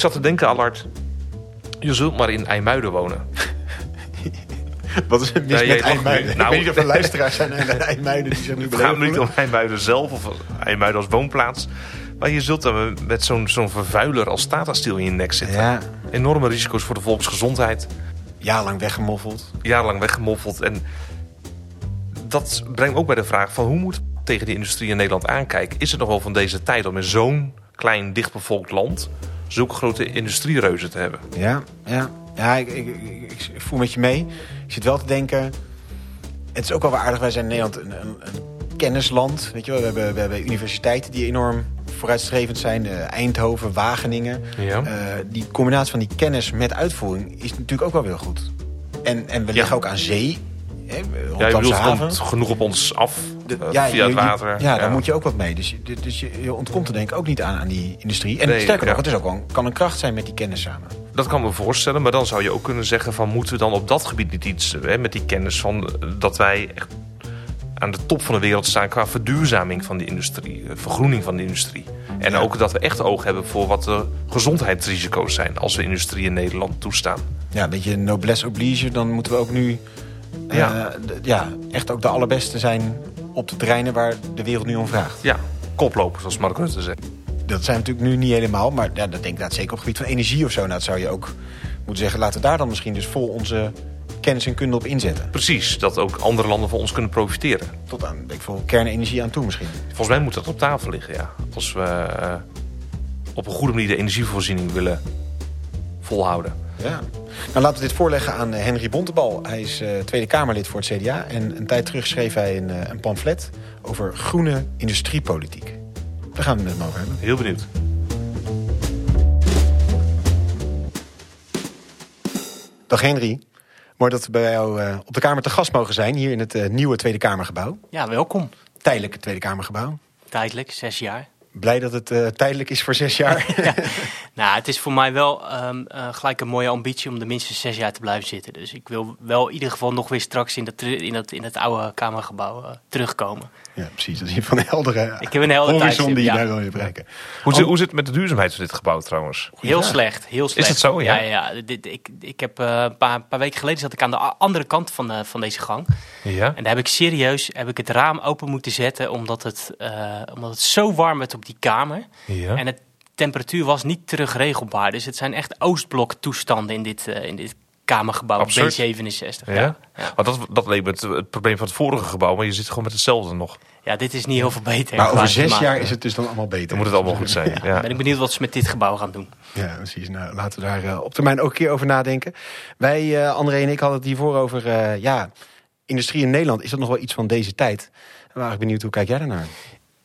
Ik zat te denken, Allard. Je zult maar in IJmuiden wonen. Wat is het mis Ja, met IJmuiden? nu- ik nou- weet niet of er luisteraars zijn aan IJmuiden die zich nu Het gaat niet om. IJmuiden zelf of IJmuiden als woonplaats. Maar je zult dan met zo'n zo'n vervuiler als Tata Steel in je nek zitten. Ja, Enorme risico's voor de volksgezondheid. jarenlang weggemoffeld. Jarenlang weggemoffeld. En dat brengt me ook bij de vraag van hoe moet tegen die industrie in Nederland aankijken? Is het nog wel van deze tijd om in zo'n klein, dichtbevolkt land zulke grote industriereuzen te hebben? Ja, ja. ja ik, ik, ik, ik voel met je mee. Ik zit wel te denken... Het is ook wel weer aardig. Wij zijn in Nederland een, een, een kennisland. Weet je wel? We, hebben, we hebben universiteiten die enorm vooruitstrevend zijn. Eh, Eindhoven, Wageningen. Ja. Eh, die combinatie van die kennis met uitvoering is natuurlijk ook wel weer goed. En, en we Ja. liggen ook aan zee. Hè, Ja, je bedoelt, het komt genoeg op ons af De- eh, via het je- water. Ja, daar moet je ook wat mee. Dus, je, dus je, je ontkomt er denk ik ook niet aan, aan die industrie. En Nee, sterker nog, ja. het is ook wel, kan een kracht zijn met die kennis samen. Dat kan me voorstellen, maar dan zou je ook kunnen zeggen van moeten we dan op dat gebied niet iets hè, met die kennis van eh, dat wij echt aan de top van de wereld staan qua verduurzaming van de industrie, eh, vergroening van de industrie. En Ja. ook dat we echt oog hebben voor wat de gezondheidsrisico's zijn als we industrie in Nederland toestaan. Ja, een beetje noblesse oblige. Dan moeten we ook nu eh, Ja. ja, echt ook de allerbeste zijn op de terreinen waar de wereld nu om vraagt. Ja, koploper zoals Mark Rutte zegt. Dat zijn natuurlijk nu niet helemaal. Maar ja, dat denk ik dat zeker op het gebied van energie of zo. Nou, dat zou je ook moeten zeggen. Laten we daar dan misschien dus vol onze kennis en kunde op inzetten. Precies, dat ook andere landen van ons kunnen profiteren. Tot aan, weet ik veel, kernenergie aan toe misschien. Volgens mij moet dat op tafel liggen, ja. Als we eh, op een goede manier de energievoorziening willen volhouden. Ja. Nou, laten we dit voorleggen aan eh, Henry Bontebal. Hij is eh, Tweede Kamerlid voor het CDA. En een tijd terug schreef hij een, eh, een pamflet over groene industriepolitiek. Daar gaan we het met hem over hebben. Heel benieuwd. Dag Henry. Mooi dat we bij jou op de Kamer te gast mogen zijn. Hier in het eh, nieuwe Tweede Kamergebouw. Ja, welkom. Tijdelijke Tweede Kamergebouw. Tijdelijk, zes jaar. Blij dat het eh, tijdelijk is voor zes jaar. Nou, het is voor mij wel ehm, eh, gelijk een mooie ambitie om er minstens zes jaar te blijven zitten. Dus ik wil wel in ieder geval nog weer straks in dat, in dat, in het oude Kamergebouw eh, terugkomen. Ja, precies. Dat is hier van een heldere Ik heb een helder horizon tijdstip, die je ja. daar wil je bereiken. Hoe, zit, hoe zit het met de duurzaamheid van dit gebouw trouwens? Heel slecht, heel slecht. het zo, ja? Ja, ja, Dit, ik, ik heb eh, een paar, paar weken geleden zat ik aan de andere kant van, de, van deze gang. Ja? En daar heb ik serieus heb ik het raam open moeten zetten, omdat het, eh, omdat het zo warm werd op die kamer. ja. En de temperatuur was niet terugregelbaar. Dus het zijn echt Oostblok toestanden in dit, eh, in dit kamergebouw Absurd. B67. Ja? Ja. Ja. Want dat, dat leek me het, het probleem van het vorige gebouw, maar je zit gewoon met hetzelfde nog. ja, dit is niet heel veel beter. Maar over zes jaar is het dus dan allemaal beter. Dan moet het allemaal goed zijn. Ja. Ben ik benieuwd wat ze met dit gebouw gaan doen. Ja, precies. Nou, laten we daar eh, op termijn ook een keer over nadenken. Wij, eh, André en ik, hadden het hiervoor over... eh, ja, industrie in Nederland. Is dat nog wel iets van deze tijd? En we waren eigenlijk benieuwd, hoe kijk jij daarnaar?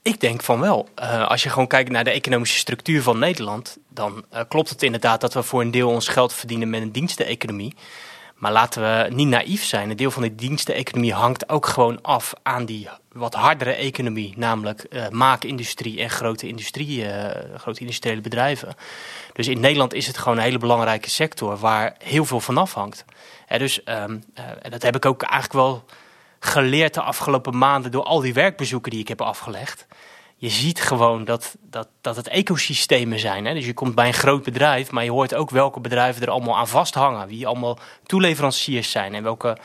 Ik denk van wel. Eh, als je gewoon kijkt naar de economische structuur van Nederland, dan eh, klopt het inderdaad dat we voor een deel ons geld verdienen met een diensteneconomie. Maar laten we niet naïef zijn. Een deel van die diensteneconomie hangt ook gewoon af aan die wat hardere economie, namelijk eh, maakindustrie en grote, industrie, grote industriële bedrijven. Dus in Nederland is het gewoon een hele belangrijke sector waar heel veel van afhangt. Hè, dus ehm, eh, en dat heb ik ook eigenlijk wel geleerd de afgelopen maanden door al die werkbezoeken die ik heb afgelegd. Je ziet gewoon dat, dat, dat het ecosystemen zijn. Hè? Dus je komt bij een groot bedrijf, maar je hoort ook welke bedrijven er allemaal aan vasthangen. Wie allemaal toeleveranciers zijn en welke,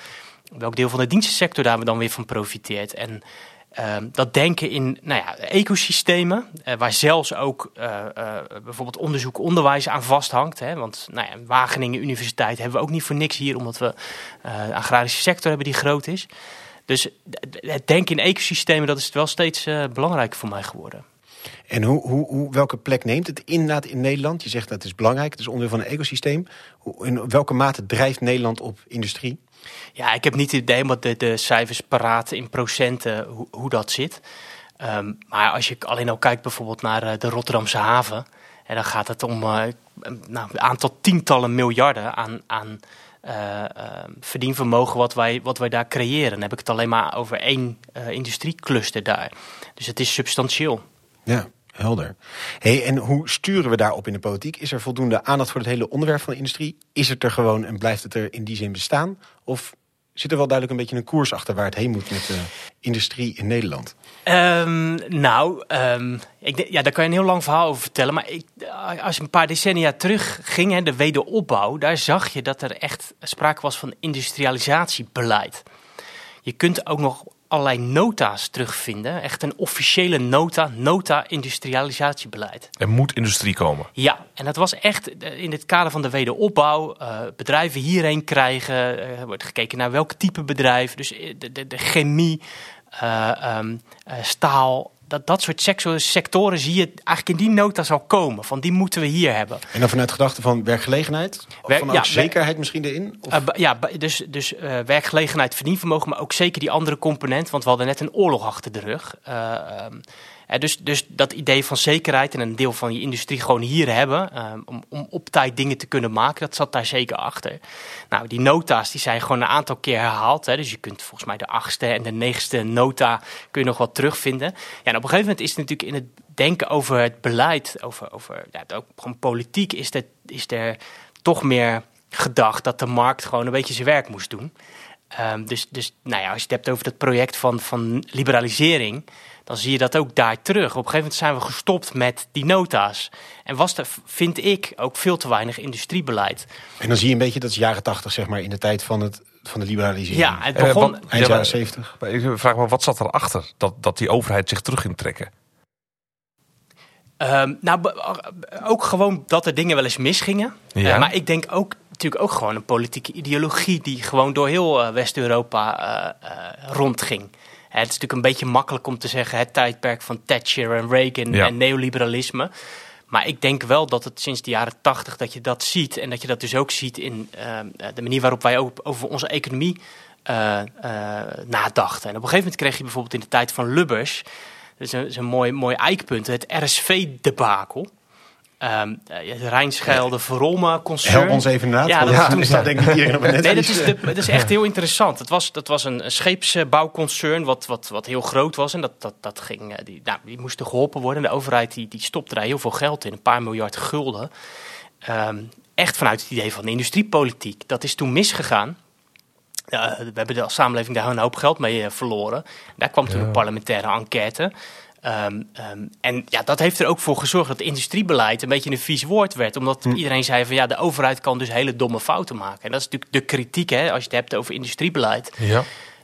welk deel van de dienstensector daar dan weer van profiteert. En ehm, dat denken in nou ja, ecosystemen, eh, waar zelfs ook eh, eh, bijvoorbeeld onderzoek, onderwijs aan vasthangt. Hè? Want nou ja, Wageningen Universiteit hebben we ook niet voor niks hier, omdat we een agrarische sector hebben die groot is. Dus het denken in ecosystemen, dat is wel steeds eh, belangrijker voor mij geworden. En hoe, hoe, hoe, welke plek neemt het inderdaad in Nederland? Je zegt dat is belangrijk, het is onderdeel van een ecosysteem. Hoe- In welke mate drijft Nederland op industrie? Ja, ik heb niet het idee om de, de cijfers paraat in procenten hoe, hoe dat zit. Ehm, maar als je alleen al kijkt bijvoorbeeld naar eh, de Rotterdamse haven, en dan gaat het om eh, nou, een aantal tientallen miljarden aan, aan eh, verdienvermogen wat wij, wat wij daar creëren. Dan heb ik het alleen maar over één eh, industriecluster daar. Dus het is substantieel. Ja, helder. Hey, en hoe sturen we daarop in de politiek? Is er voldoende aandacht voor het hele onderwerp van de industrie? Is het er gewoon en blijft het er in die zin bestaan? Of Zit er wel duidelijk een beetje een koers achter waar het heen moet met de industrie in Nederland? Ehm, nou, ehm, ik, ja, daar kan je een heel lang verhaal over vertellen. Maar ik, als je een paar decennia terug ging, hè, de wederopbouw, daar zag je dat er echt sprake was van industrialisatiebeleid. Je kunt ook nog allerlei nota's terugvinden. Echt een officiële nota, nota industrialisatiebeleid. Er moet industrie komen. Ja, en dat was echt eh, in het kader van de wederopbouw. eh, bedrijven hierheen krijgen. eh, Er wordt gekeken naar welk type bedrijf. Dus de, de, de chemie, eh, ehm, eh, staal. Dat, dat soort secto- sectoren zie je eigenlijk in die nota zal komen. Van die moeten we hier hebben. En dan vanuit gedachte van werkgelegenheid? Of van ja, wer- zekerheid misschien erin? Of? Eh, ja, dus, dus eh, werkgelegenheid, verdienvermogen, maar ook zeker die andere component. Want we hadden net een oorlog achter de rug. Eh, ehm, eh, dus, dus dat idee van zekerheid en een deel van je industrie gewoon hier hebben. ehm, om, om op tijd dingen te kunnen maken, dat zat daar zeker achter. Nou, die nota's die zijn gewoon een aantal keer herhaald. Hè, dus je kunt volgens mij de achtste en de negende nota kun je nog wat terugvinden. Ja, en op een gegeven moment is het natuurlijk in het denken over het beleid, over, over ja, ook gewoon politiek, is er, is er toch meer gedacht dat de markt gewoon een beetje zijn werk moest doen. Ehm, dus dus nou ja, als je het hebt over dat project van, van liberalisering, dan zie je dat ook daar terug. Op een gegeven moment zijn we gestopt met die nota's. En was er, vind ik, ook veel te weinig industriebeleid. En dan zie je een beetje, dat is jaren tachtig zeg maar, in de tijd van, het, van de liberalisering. Ja, het Eh, begon... wat- Eind Ja, jaren zeventig. Maar Ik vraag me, wat zat erachter dat, dat die overheid zich terug ging trekken? Ehm, nou, ook gewoon dat er dingen wel eens misgingen. Ja. Eh, maar ik denk ook natuurlijk ook gewoon een politieke ideologie die gewoon door heel eh, West-Europa eh, eh, rondging. Het is natuurlijk een beetje makkelijk om te zeggen het tijdperk van Thatcher en Reagan Ja. en neoliberalisme. Maar ik denk wel dat het sinds de jaren tachtig dat je dat ziet. En dat je dat dus ook ziet in ehm, de manier waarop wij ook over onze economie eh, eh, nadachten. En op een gegeven moment kreeg je bijvoorbeeld in de tijd van Lubbers... Dat is een, is een mooi, mooi eikpunt. Het RSV-debakel. Ehm eh, Rijnschelde Verolme concern. Help ons even na. Ja, dat- toen staat denk ik iedereen op het Nee, dat is, de- dat is echt heel interessant. Het was, dat was een scheepsbouwconcern wat, wat, wat heel groot was. En dat, dat, dat ging, eh, die, nou, die moesten geholpen worden. De overheid die, die stopte daar heel veel geld in. Een paar miljard gulden. Ehm, echt vanuit het idee van de industriepolitiek. Dat is toen misgegaan. Ja, we hebben de samenleving daar een hoop geld mee eh, verloren. Daar kwam toen Ja. een parlementaire enquête. Ehm, ehm, en ja, dat heeft er ook voor gezorgd dat industriebeleid een beetje een vies woord werd. Omdat iedereen zei van ja, de overheid kan dus hele domme fouten maken. En dat is natuurlijk de kritiek hè, als je het hebt over industriebeleid. Ja.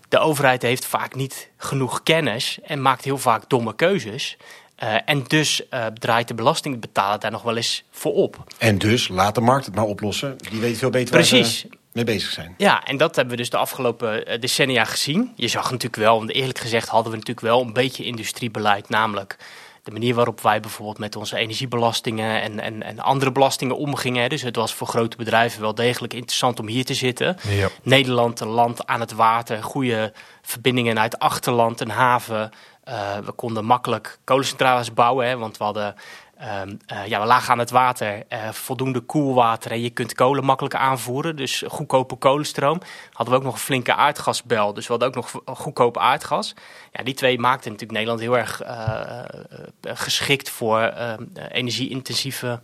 De overheid heeft vaak niet genoeg kennis en maakt heel vaak domme keuzes. Eh, en dus eh, draait de belastingbetaler daar nog wel eens voor op. En dus, laat de markt het maar oplossen. Die weet veel beter waar Precies. ze mee bezig zijn. Ja, en dat hebben we dus de afgelopen eh, decennia gezien. Je zag natuurlijk wel, want eerlijk gezegd hadden we natuurlijk wel een beetje industriebeleid. Namelijk de manier waarop wij bijvoorbeeld met onze energiebelastingen en, en, en andere belastingen omgingen. hè. Dus het was voor grote bedrijven wel degelijk interessant om hier te zitten. Ja. Nederland, een land aan het water, goede verbindingen naar het achterland, een haven. Eh, we konden makkelijk kolencentrales bouwen, hè, want we hadden... ehm, eh, ja, we lagen aan het water, eh, voldoende koelwater en je kunt kolen makkelijk aanvoeren. Dus goedkope kolenstroom. Hadden we ook nog een flinke aardgasbel, dus we hadden ook nog goedkoop aardgas. Ja, die twee maakten natuurlijk Nederland heel erg eh, geschikt voor eh, energie-intensieve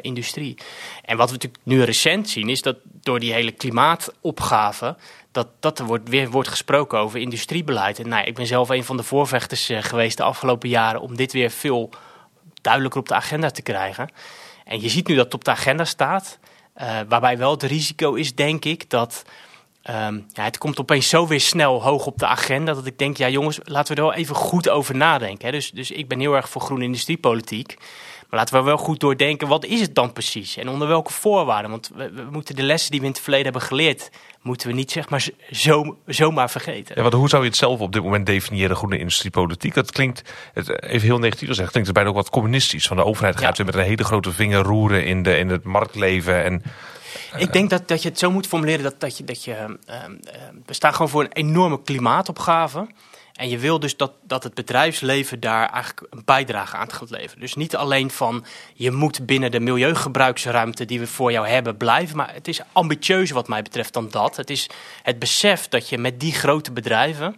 industrie. En wat we natuurlijk nu recent zien, is dat door die hele klimaatopgave, dat, dat er wordt, weer wordt gesproken over industriebeleid. En nou, ik ben zelf een van de voorvechters geweest de afgelopen jaren om dit weer veel duidelijker op de agenda te krijgen. En je ziet nu dat het op de agenda staat, eh, waarbij wel het risico is, denk ik, dat ehm, ja, het komt opeens zo weer snel hoog op de agenda dat ik denk, ja jongens, laten we er wel even goed over nadenken. Hè. Dus, dus ik ben heel erg voor groene industriepolitiek. Maar laten we wel goed doordenken, wat is het dan precies? En onder welke voorwaarden? Want we, we moeten de lessen die we in het verleden hebben geleerd, moeten we niet zeg maar zo, zomaar vergeten. Ja, want hoe zou je het zelf op dit moment definiëren, groene industriepolitiek? Dat klinkt, het, even heel negatief gezegd, klinkt het bijna ook wat communistisch. Van de overheid gaat Ja. weer met een hele grote vinger roeren in, de, in het marktleven. En Ik denk dat, dat je het zo moet formuleren dat, dat je. Dat je ehm, ehm, we staan gewoon voor een enorme klimaatopgave. En je wil dus dat, dat het bedrijfsleven daar eigenlijk een bijdrage aan gaat leveren. Dus niet alleen van je moet binnen de milieugebruiksruimte die we voor jou hebben blijven. Maar het is ambitieuzer wat mij betreft dan dat. Het is het besef dat je met die grote bedrijven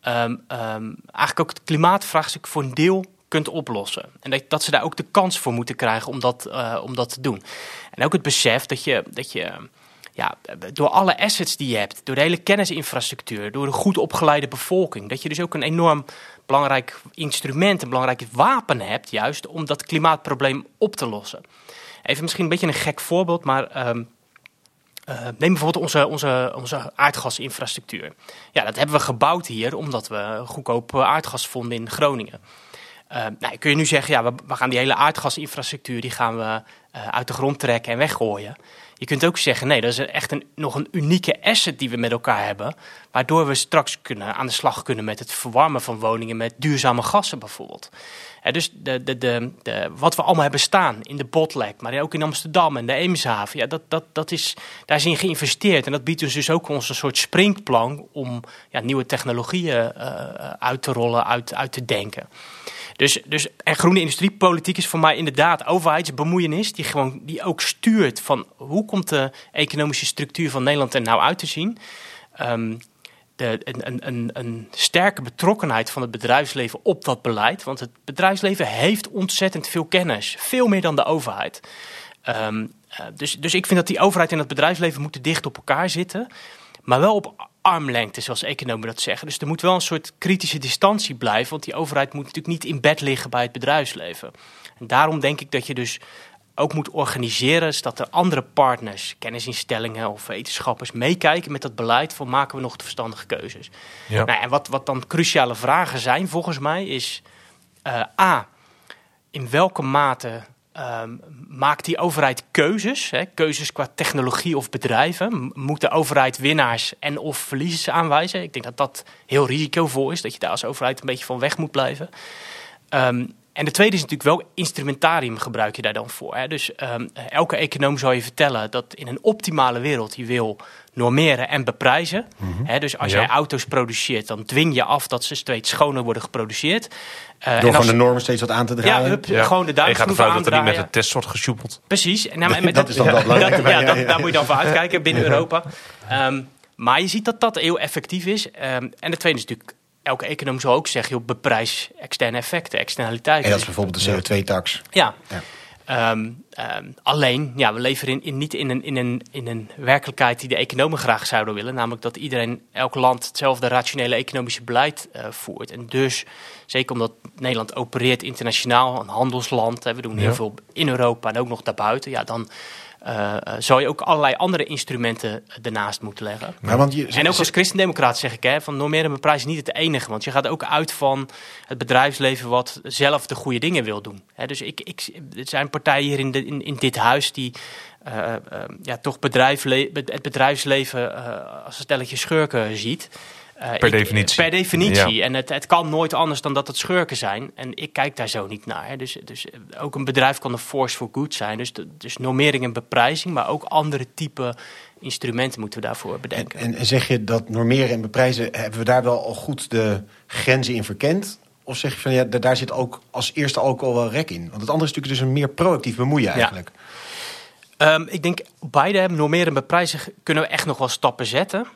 ehm, eigenlijk ook het klimaatvraagstuk voor een deel kunt oplossen. En dat, dat ze daar ook de kans voor moeten krijgen om dat, eh, om dat te doen. En ook het besef dat je, dat je ja, door alle assets die je hebt, door de hele kennisinfrastructuur, door een goed opgeleide bevolking, dat je dus ook een enorm belangrijk instrument, een belangrijk wapen hebt, juist om dat klimaatprobleem op te lossen. Even misschien een beetje een gek voorbeeld, maar ehm, uh, neem bijvoorbeeld onze, onze, onze aardgasinfrastructuur. Ja, dat hebben we gebouwd hier omdat we goedkoop aardgas vonden in Groningen. Uh, nou, kun je nu zeggen, ja, we, gaan die hele aardgasinfrastructuur die gaan we uh, uit de grond trekken en weggooien. Je kunt ook zeggen, nee, dat is echt een, nog een unieke asset die we met elkaar hebben. Waardoor we straks kunnen, aan de slag kunnen met het verwarmen van woningen met duurzame gassen bijvoorbeeld. dus de, de, de, wat we allemaal hebben staan in de Botlek, maar ook in Amsterdam en de Eemshaven, ja, dat, dat, dat is, daar is in geïnvesteerd. En dat biedt ons dus ook ons een soort springplan om ja, nieuwe technologieën uh, uit te rollen, uit, uit te denken. Dus, dus, en groene industriepolitiek is voor mij inderdaad overheidsbemoeienis, die, gewoon, die ook stuurt van hoe komt de economische structuur van Nederland er nou uit te zien. Um, de, een, een, een, sterke betrokkenheid van het bedrijfsleven op dat beleid. Want het bedrijfsleven heeft ontzettend veel kennis. Veel meer dan de overheid. Um, dus, dus ik vind dat die overheid en het bedrijfsleven moeten dicht op elkaar zitten. Maar wel op armlengte, zoals economen dat zeggen. Dus er moet wel een soort kritische distantie blijven. Want die overheid moet natuurlijk niet in bed liggen bij het bedrijfsleven. En daarom denk ik dat je dus ook moet organiseren, zodat er andere partners, kennisinstellingen of wetenschappers meekijken met dat beleid van maken we nog de verstandige keuzes. Ja. Nou, en wat, wat dan cruciale vragen zijn volgens mij is uh, A, in welke mate um, maakt die overheid keuzes, hè, keuzes qua technologie of bedrijven? Moet de overheid winnaars en of verliezers aanwijzen? Ik denk dat dat heel risicovol is, dat je daar als overheid een beetje van weg moet blijven. Um, en de tweede is natuurlijk wel instrumentarium gebruik je daar dan voor. Hè? Dus um, elke econoom zou je vertellen dat in een optimale wereld je wil normeren en beprijzen. Mm -hmm. dus als ja. jij auto's produceert, dan dwing je af dat ze steeds schoner worden geproduceerd. Uh, Door gewoon de normen steeds wat aan te draaien. Ja, hup, ja. gewoon de duimschroeven aandraaien. dat er niet met de test wordt gesjoepeld. Precies. En nou, met dat, is dan wel belangrijk. Dat, ja, dat, daar moet je dan voor uitkijken binnen Europa. Um, maar je ziet dat dat heel effectief is. Um, en de tweede is natuurlijk elke econoom zal ook zeggen, op beprijs externe effecten, externaliteiten. En dat is bijvoorbeeld de CO2-tax. Ja. ja. Um, um, alleen, ja, we leven in, in, niet in een, in, een, in een werkelijkheid die de economen graag zouden willen. Namelijk dat iedereen, elk land hetzelfde rationele economische beleid uh, voert. En dus, zeker omdat Nederland opereert internationaal, een handelsland. Hè, we doen heel veel in Europa en ook nog daarbuiten. Ja, dan uh, zou je ook allerlei andere instrumenten ernaast moeten leggen. Maar want je, en ook als christendemocraat zeg ik, hè, van normeren en prijs is niet het enige. Want je gaat ook uit van het bedrijfsleven wat zelf de goede dingen wil doen. Hè, dus ik, ik, er zijn partijen hier in, de, in, in dit huis die uh, uh, ja, toch het bedrijfsleven als een stelletje schurken ziet. Uh, per ik, definitie. Per definitie. Ja. En het, het kan nooit anders dan dat het schurken zijn. En ik kijk daar zo niet naar. Dus, dus ook een bedrijf kan een force for good zijn. Dus, dus normering en beprijzing, maar ook andere type instrumenten moeten we daarvoor bedenken. En, en, zeg je dat normeren en beprijzen, hebben we daar wel al goed de grenzen in verkend? Of zeg je van ja, daar zit ook als eerste ook al wel rek in? Want het andere is natuurlijk dus een meer proactief bemoeien eigenlijk. Ja. Um, ik denk beide, normeren en beprijzen, kunnen we echt nog wel stappen zetten.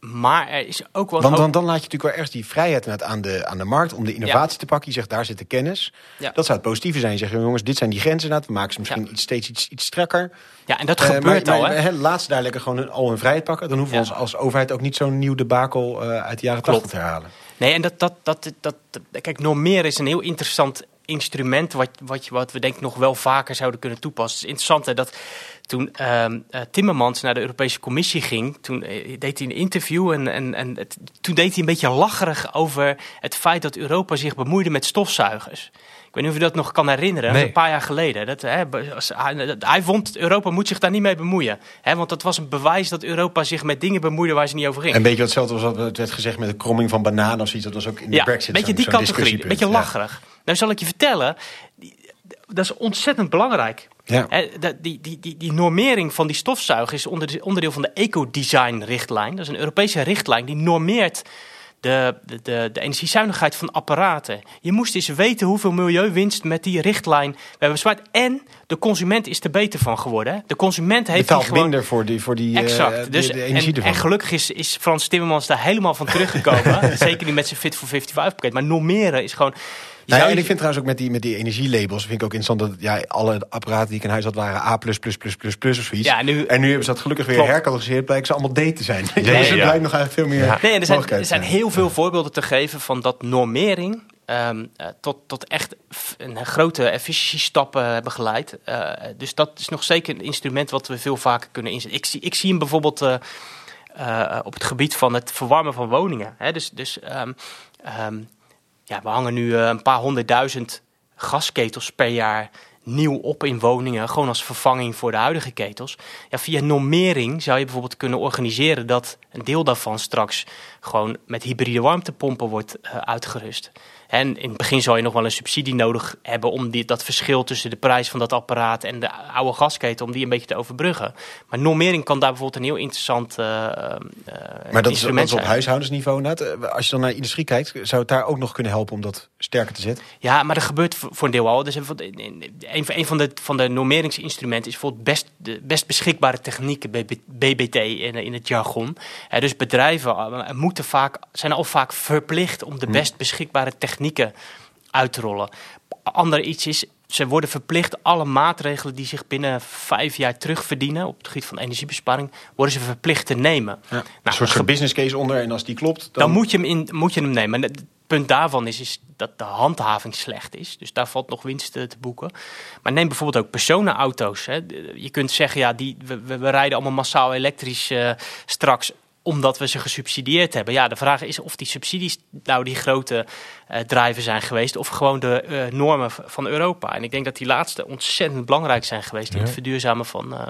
Maar er is ook wel. Want dan, dan laat je natuurlijk wel ergens die vrijheid aan de, aan de markt om de innovatie ja. te pakken. Je zegt daar zit de kennis. Ja. Dat zou het positieve zijn. Zegt jongens, dit zijn die grenzen. We maken ze misschien ja. iets, steeds iets, iets strakker. Ja, en dat uh, gebeurt maar, al. Maar, hè? Laat ze daar lekker gewoon al hun vrijheid pakken. Dan hoeven we ons als overheid ook niet zo'n nieuw debakel uh, uit de jaren 80 te herhalen. Nee, en dat, dat, dat, dat, dat, kijk, normeren is een heel interessant instrument wat, wat, wat we denk ik nog wel vaker zouden kunnen toepassen. Het is interessant hè, dat toen uh, Timmermans naar de Europese Commissie ging, toen uh, deed hij een interview en, en, en het, toen deed hij een beetje lacherig over het feit dat Europa zich bemoeide met stofzuigers. Ik weet niet of je dat nog kan herinneren, nee. een paar jaar geleden. Dat, hè, hij, hij, vond Europa moet zich daar niet mee bemoeien. Hè, want dat was een bewijs dat Europa zich met dingen bemoeide waar ze niet over ging. Een beetje hetzelfde was wat werd gezegd met de kromming van bananen of zoiets. Dat was ook in de ja, Brexit. Een beetje die categorie, een beetje lacherig. Ja. Nou zal ik je vertellen, dat is ontzettend belangrijk. Ja. Die, die, die, die normering van die stofzuiger is onderdeel van de ecodesign-richtlijn. Dat is een Europese richtlijn die normeert de, de, de, energiezuinigheid van apparaten. Je moest eens weten hoeveel milieuwinst met die richtlijn we hebben bespaard. En de consument is er beter van geworden. De consument heeft Betaalt gewoon... minder voor die, voor die exact. Uh, de, dus, de energie en, ervan. en gelukkig is, is Frans Timmermans daar helemaal van teruggekomen. Zeker niet met zijn Fit for 55 pakket. Maar normeren is gewoon... Ja, zou en ik vind trouwens ook met die, met die energielabels... vind ik ook interessant dat ja, alle apparaten die ik in huis had... waren A+++++ of zoiets. Ja, nu- en nu hebben ze dat gelukkig weer Klopt. hercatalogiseerd. Blijkt ze allemaal D te zijn. dus ja. er blijkt nog eigenlijk veel meer Ja. Nee, er zijn, mogelijkheden er zijn heel veel voorbeelden te geven van dat normering ehm, eh, tot, tot echt een grote efficiëntiestappen hebben geleid. Eh, dus dat is nog zeker een instrument wat we veel vaker kunnen inzetten. Ik zie, ik zie hem bijvoorbeeld eh, op het gebied van het verwarmen van woningen. Hè? Dus, dus ehm, ehm, ja, we hangen nu eh, een paar honderdduizend gasketels per jaar nieuw op in woningen, gewoon als vervanging voor de huidige ketels. Ja, via normering zou je bijvoorbeeld kunnen organiseren dat een deel daarvan straks gewoon met hybride warmtepompen wordt eh, uitgerust. En in het begin zal je nog wel een subsidie nodig hebben om die, dat verschil tussen de prijs van dat apparaat en de oude gasketel, om die een beetje te overbruggen. Maar normering kan daar bijvoorbeeld een heel interessant eh, eh, Maar dat is, dat instrument is op zijn. huishoudensniveau inderdaad. Eh, Als je dan naar industrie kijkt... zou het daar ook nog kunnen helpen om dat sterker te zetten? Ja, maar dat gebeurt voor een deel al. Dus een, van de, van de normeringsinstrumenten is bijvoorbeeld best, de best beschikbare technieken, BB BBT in, in het jargon. Dus bedrijven moeten vaak, zijn al vaak verplicht om de best beschikbare technieken uit te rollen. Ander iets is, ze worden verplicht alle maatregelen die zich binnen vijf jaar terugverdienen op het gebied van energiebesparing, worden ze verplicht te nemen. Ja. een Nou, soort ge- business case onder en als die klopt... Dan, dan moet je hem, in, moet je hem nemen. En Het punt daarvan is, is dat de handhaving slecht is. Dus daar valt nog winst eh, te boeken. Maar neem bijvoorbeeld ook personenauto's. Hè. Je kunt zeggen, ja, die, we, we, we rijden allemaal massaal elektrisch eh, straks omdat we ze gesubsidieerd hebben. Ja, de vraag is of die subsidies nou die grote eh drijven zijn geweest... of gewoon de eh, normen van Europa. En ik denk dat die laatste ontzettend belangrijk zijn geweest... in het verduurzamen van, eh,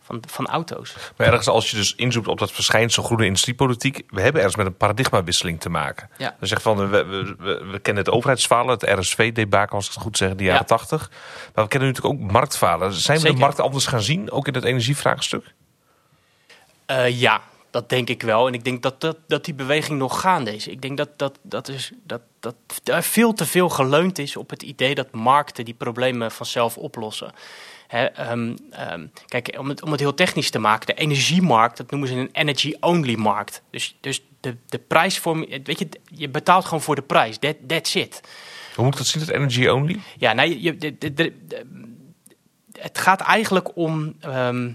van, van auto's. Maar ergens als je dus inzoekt op dat verschijnsel groene industriepolitiek, we hebben ergens met een paradigmawisseling te maken. Ja. Dan zegt van, we, we, we, we kennen het overheidsfalen, het RSV-debakel, als ik het goed zeg, de jaren Ja. 80. Maar we kennen natuurlijk ook marktfalen. Zijn we Zeker. de markt anders gaan zien, ook in het energievraagstuk? Ja, dat denk ik wel. En ik denk dat, dat, dat die beweging nog gaande is. Ik denk dat, dat, dat, is, dat, dat er veel te veel geleund is op het idee dat markten die problemen vanzelf oplossen. Ehm, ehm, kijk, om het, om het heel technisch te maken, de energiemarkt, dat noemen ze een energy-only markt. Dus, dus de, de prijsvorming, weet je, je betaalt gewoon voor de prijs. That, that's it. Hoe moet ik dat zien, het energy only? Ja, nee, je, de, de, de- de- het gaat eigenlijk om. ehm,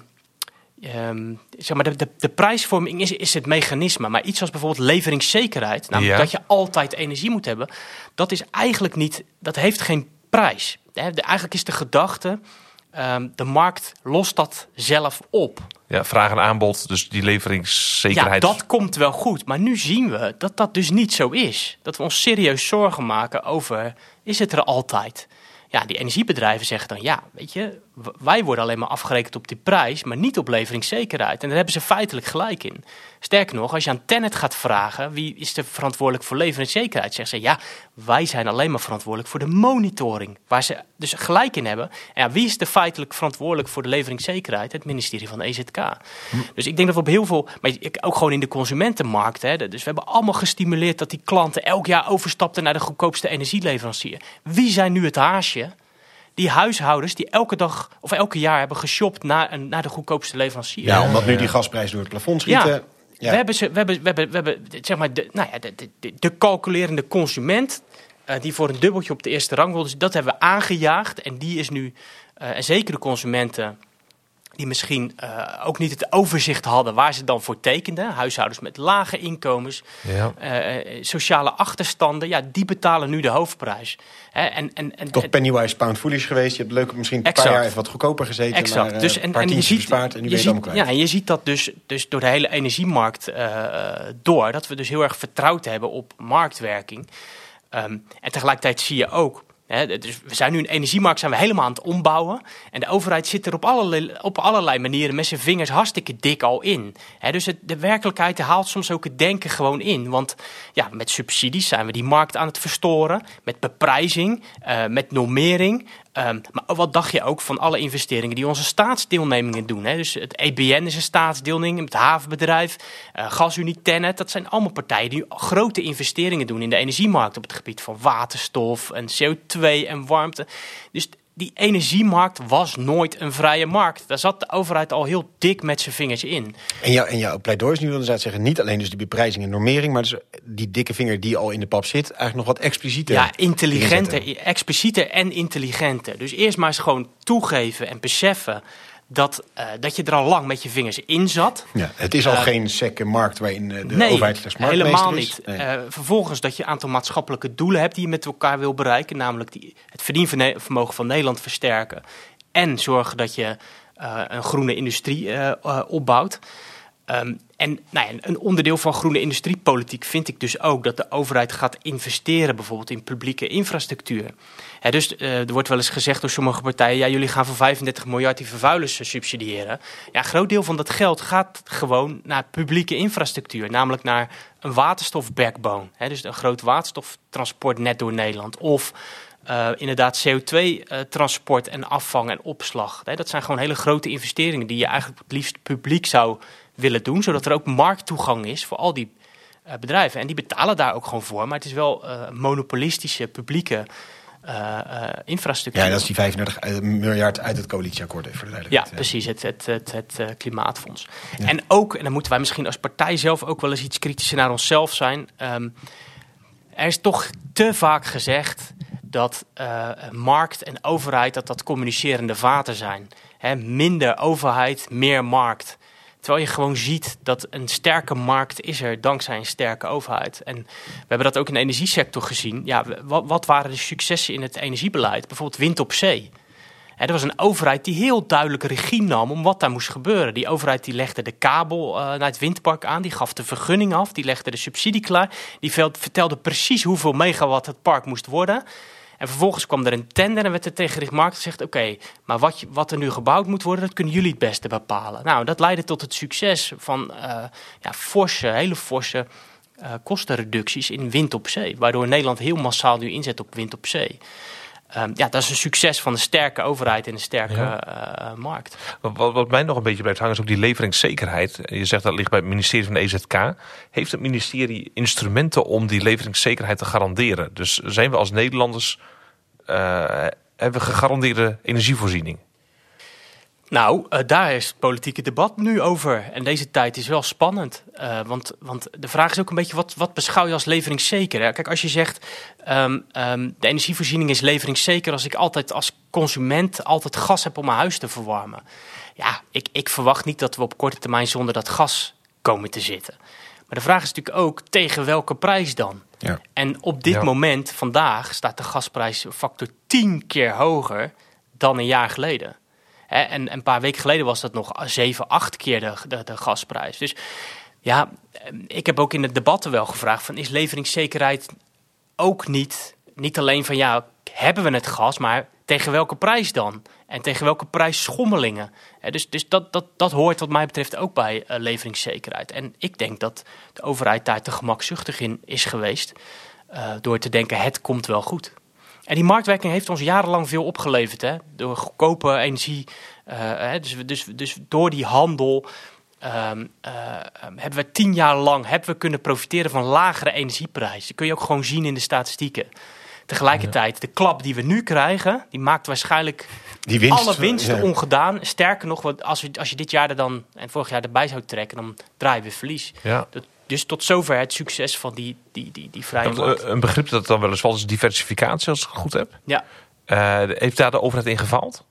ehm, zeg maar, de, de, de prijsvorming is, is het mechanisme. Maar iets als bijvoorbeeld leveringszekerheid, namelijk Ja. dat je altijd energie moet hebben, dat is eigenlijk niet. Dat heeft geen prijs. De- eigenlijk is de gedachte. ehm, de markt lost dat zelf op. Ja, vraag en aanbod, dus die leveringszekerheid. Ja, dat komt wel goed. Maar nu zien we dat dat dus niet zo is. Dat we ons serieus zorgen maken over, is het er altijd? Ja, die energiebedrijven zeggen dan, ja, weet je, wij worden alleen maar afgerekend op die prijs, maar niet op leveringszekerheid. En daar hebben ze feitelijk gelijk in. Sterker nog, als je aan Tennet gaat vragen, wie is er verantwoordelijk voor leveringszekerheid? Zeggen ze, ja, wij zijn alleen maar verantwoordelijk voor de monitoring. Waar ze dus gelijk in hebben. En ja, wie is er feitelijk verantwoordelijk voor de leveringszekerheid? Het ministerie van EZK. Dus ik denk dat we op heel veel, maar ook gewoon in de consumentenmarkt. Hè, dus we hebben allemaal gestimuleerd dat die klanten elk jaar overstapten naar de goedkoopste energieleverancier. Wie zijn nu het haasje? Die huishoudens die elke dag of elke jaar hebben geshopt naar, een, naar de goedkoopste leverancier. Ja, omdat nu die gasprijzen door het plafond schieten. Ja. Ja. We hebben, ze, we hebben, we hebben, we hebben zeg maar, de, nou ja, de, de- de, de calculerende consument. eh, die voor een dubbeltje op de eerste rang wil. Dus dat hebben we aangejaagd. En die is nu, eh, en zeker de consumenten. Die misschien eh, ook niet het overzicht hadden waar ze dan voor tekenden. Huishoudens met lage inkomens, Ja. eh, sociale achterstanden. Ja, die betalen nu de hoofdprijs. Hè, en, en, en, Toch pennywise pound foolish geweest. Je hebt leuk misschien een Exact. paar jaar even wat goedkoper gezeten. Exact. Maar, eh, dus, en, paar en je ziet, bespaard en nu je ben je ziet, kwijt. ja, je ziet dat dus, dus door de hele energiemarkt eh, door. Dat we dus heel erg vertrouwd hebben op marktwerking. Ehm, en tegelijkertijd zie je ook. Dus we zijn nu een energiemarkt zijn we helemaal aan het ombouwen. En de overheid zit er op allerlei, op allerlei manieren met zijn vingers hartstikke dik al in. Dus de werkelijkheid haalt soms ook het denken gewoon in. Want ja, met subsidies zijn we die markt aan het verstoren. Met beprijzing, eh, met normering. Ehm, maar wat dacht je ook van alle investeringen die onze staatsdeelnemingen doen? Hè? Dus het EBN is een staatsdeelneming, het havenbedrijf, eh GasUnie, Tennet. Dat zijn allemaal partijen die grote investeringen doen in de energiemarkt op het gebied van waterstof en CO2 en warmte. Dus die energiemarkt was nooit een vrije markt. Daar zat de overheid al heel dik met zijn vingers in. En, jou, en jouw pleidooi is nu inderdaad zeggen... niet alleen dus die beprijzing en normering... maar dus die dikke vinger die al in de pap zit... eigenlijk nog wat explicieter Ja, intelligenter, explicieter en intelligenter. Dus eerst maar eens gewoon toegeven en beseffen dat, uh, dat je er al lang met je vingers in zat. Ja, het is al uh, geen sekke markt waarin de nee, overheid slechts helemaal is. niet. Nee. Uh, vervolgens dat je een aantal maatschappelijke doelen hebt die je met elkaar wil bereiken. Namelijk die, het verdienvermogen van Nederland versterken. En zorgen dat je een groene industrie opbouwt. Um, en nou een onderdeel van groene industriepolitiek vind ik dus ook dat de overheid gaat investeren bijvoorbeeld in publieke infrastructuur. Dus uh, er wordt wel eens gezegd door sommige partijen, ja jullie gaan voor 35 miljard die vervuilers subsidiëren. Ja, een groot deel van dat geld gaat gewoon naar publieke infrastructuur, namelijk naar een waterstofbackbone. He, dus een groot waterstoftransportnet door Nederland. Of uh, inderdaad CO2-transport uh, en afvang en opslag. Dat zijn gewoon hele grote investeringen die je eigenlijk het liefst publiek zou willen doen, zodat er ook markttoegang is voor al die uh, bedrijven. En die betalen daar ook gewoon voor, maar het is wel uh, monopolistische publieke uh, infrastructuur. Ja, dat is die 35 miljard uit het coalitieakkoord, even voor de Ja, precies, het, het, het, het klimaatfonds. Ja. En ook, en dan moeten wij misschien als partij zelf ook wel eens iets kritischer naar onszelf zijn. Um, er is toch te vaak gezegd dat markt en overheid dat dat communicerende vaten zijn. He, minder overheid, meer markt. Terwijl je gewoon ziet dat een sterke markt is er dankzij een sterke overheid. En we hebben dat ook in de energiesector gezien. Ja, wat, waren de successen in het energiebeleid? Bijvoorbeeld wind op zee. He, er was een overheid die heel duidelijk regie nam om wat daar moest gebeuren. Die overheid die legde de kabel uh, naar het windpark aan, die gaf de vergunning af, die legde de subsidie klaar. Die vertelde precies hoeveel megawatt het park moest worden. En vervolgens kwam er een tender en werd er tegen de markt gezegd... oké, maar wat, wat, er nu gebouwd moet worden, dat kunnen jullie het beste bepalen. Nou, dat leidde tot het succes van uh, ja, forse, hele forse uh, kostenreducties in wind op zee. Waardoor Nederland heel massaal nu inzet op wind op zee. Um, ja, dat is een succes van een sterke overheid en een sterke ja. uh, markt. Wat, wat, mij nog een beetje blijft hangen is ook die leveringszekerheid. Je zegt dat ligt bij het ministerie van de EZK. Heeft het ministerie instrumenten om die leveringszekerheid te garanderen? Dus zijn we als Nederlanders, uh, hebben we gegarandeerde energievoorziening? Nou, uh, daar is het politieke debat nu over. En deze tijd is wel spannend. Uh, want, want de vraag is ook een beetje, wat, wat beschouw je als leveringszeker? Hè? Kijk, als je zegt, um, um, de energievoorziening is leveringszeker... als ik altijd als consument altijd gas heb om mijn huis te verwarmen. Ja, ik, ik verwacht niet dat we op korte termijn zonder dat gas komen te zitten. Maar de vraag is natuurlijk ook, tegen welke prijs dan? Ja. En op dit ja. moment, vandaag, staat de gasprijs factor 10 keer hoger dan een jaar geleden. En een paar weken geleden was dat nog 7, 8 keer de, gasprijs. Dus ja, ik heb ook in de debatten wel gevraagd: van, is leveringszekerheid ook niet, niet alleen van ja, hebben we het gas, maar tegen welke prijs dan? En tegen welke prijsschommelingen? Hè, dus dus dat, dat, dat hoort wat mij betreft ook bij uh, leveringszekerheid. En ik denk dat de overheid daar te gemakzuchtig in is geweest. Uh, door te denken: het komt wel goed. En die marktwerking heeft ons jarenlang veel opgeleverd. Hè? Door goedkope energie. Uh, hè? Dus, dus, dus door die handel um, uh, hebben we tien jaar lang hebben we kunnen profiteren van lagere energieprijzen. Dat kun je ook gewoon zien in de statistieken. Tegelijkertijd, de klap die we nu krijgen, die maakt waarschijnlijk die winst, alle winsten ja. ongedaan. Sterker nog, als, we, als je dit jaar er dan en vorig jaar erbij zou trekken, dan draaien we verlies. Ja. Dat, dus tot zover het succes van die, die, die, die vrije markt. Een begrip dat dan wel eens valt is diversificatie, als ik het goed heb. Ja. Uh, heeft daar de overheid in gefaald?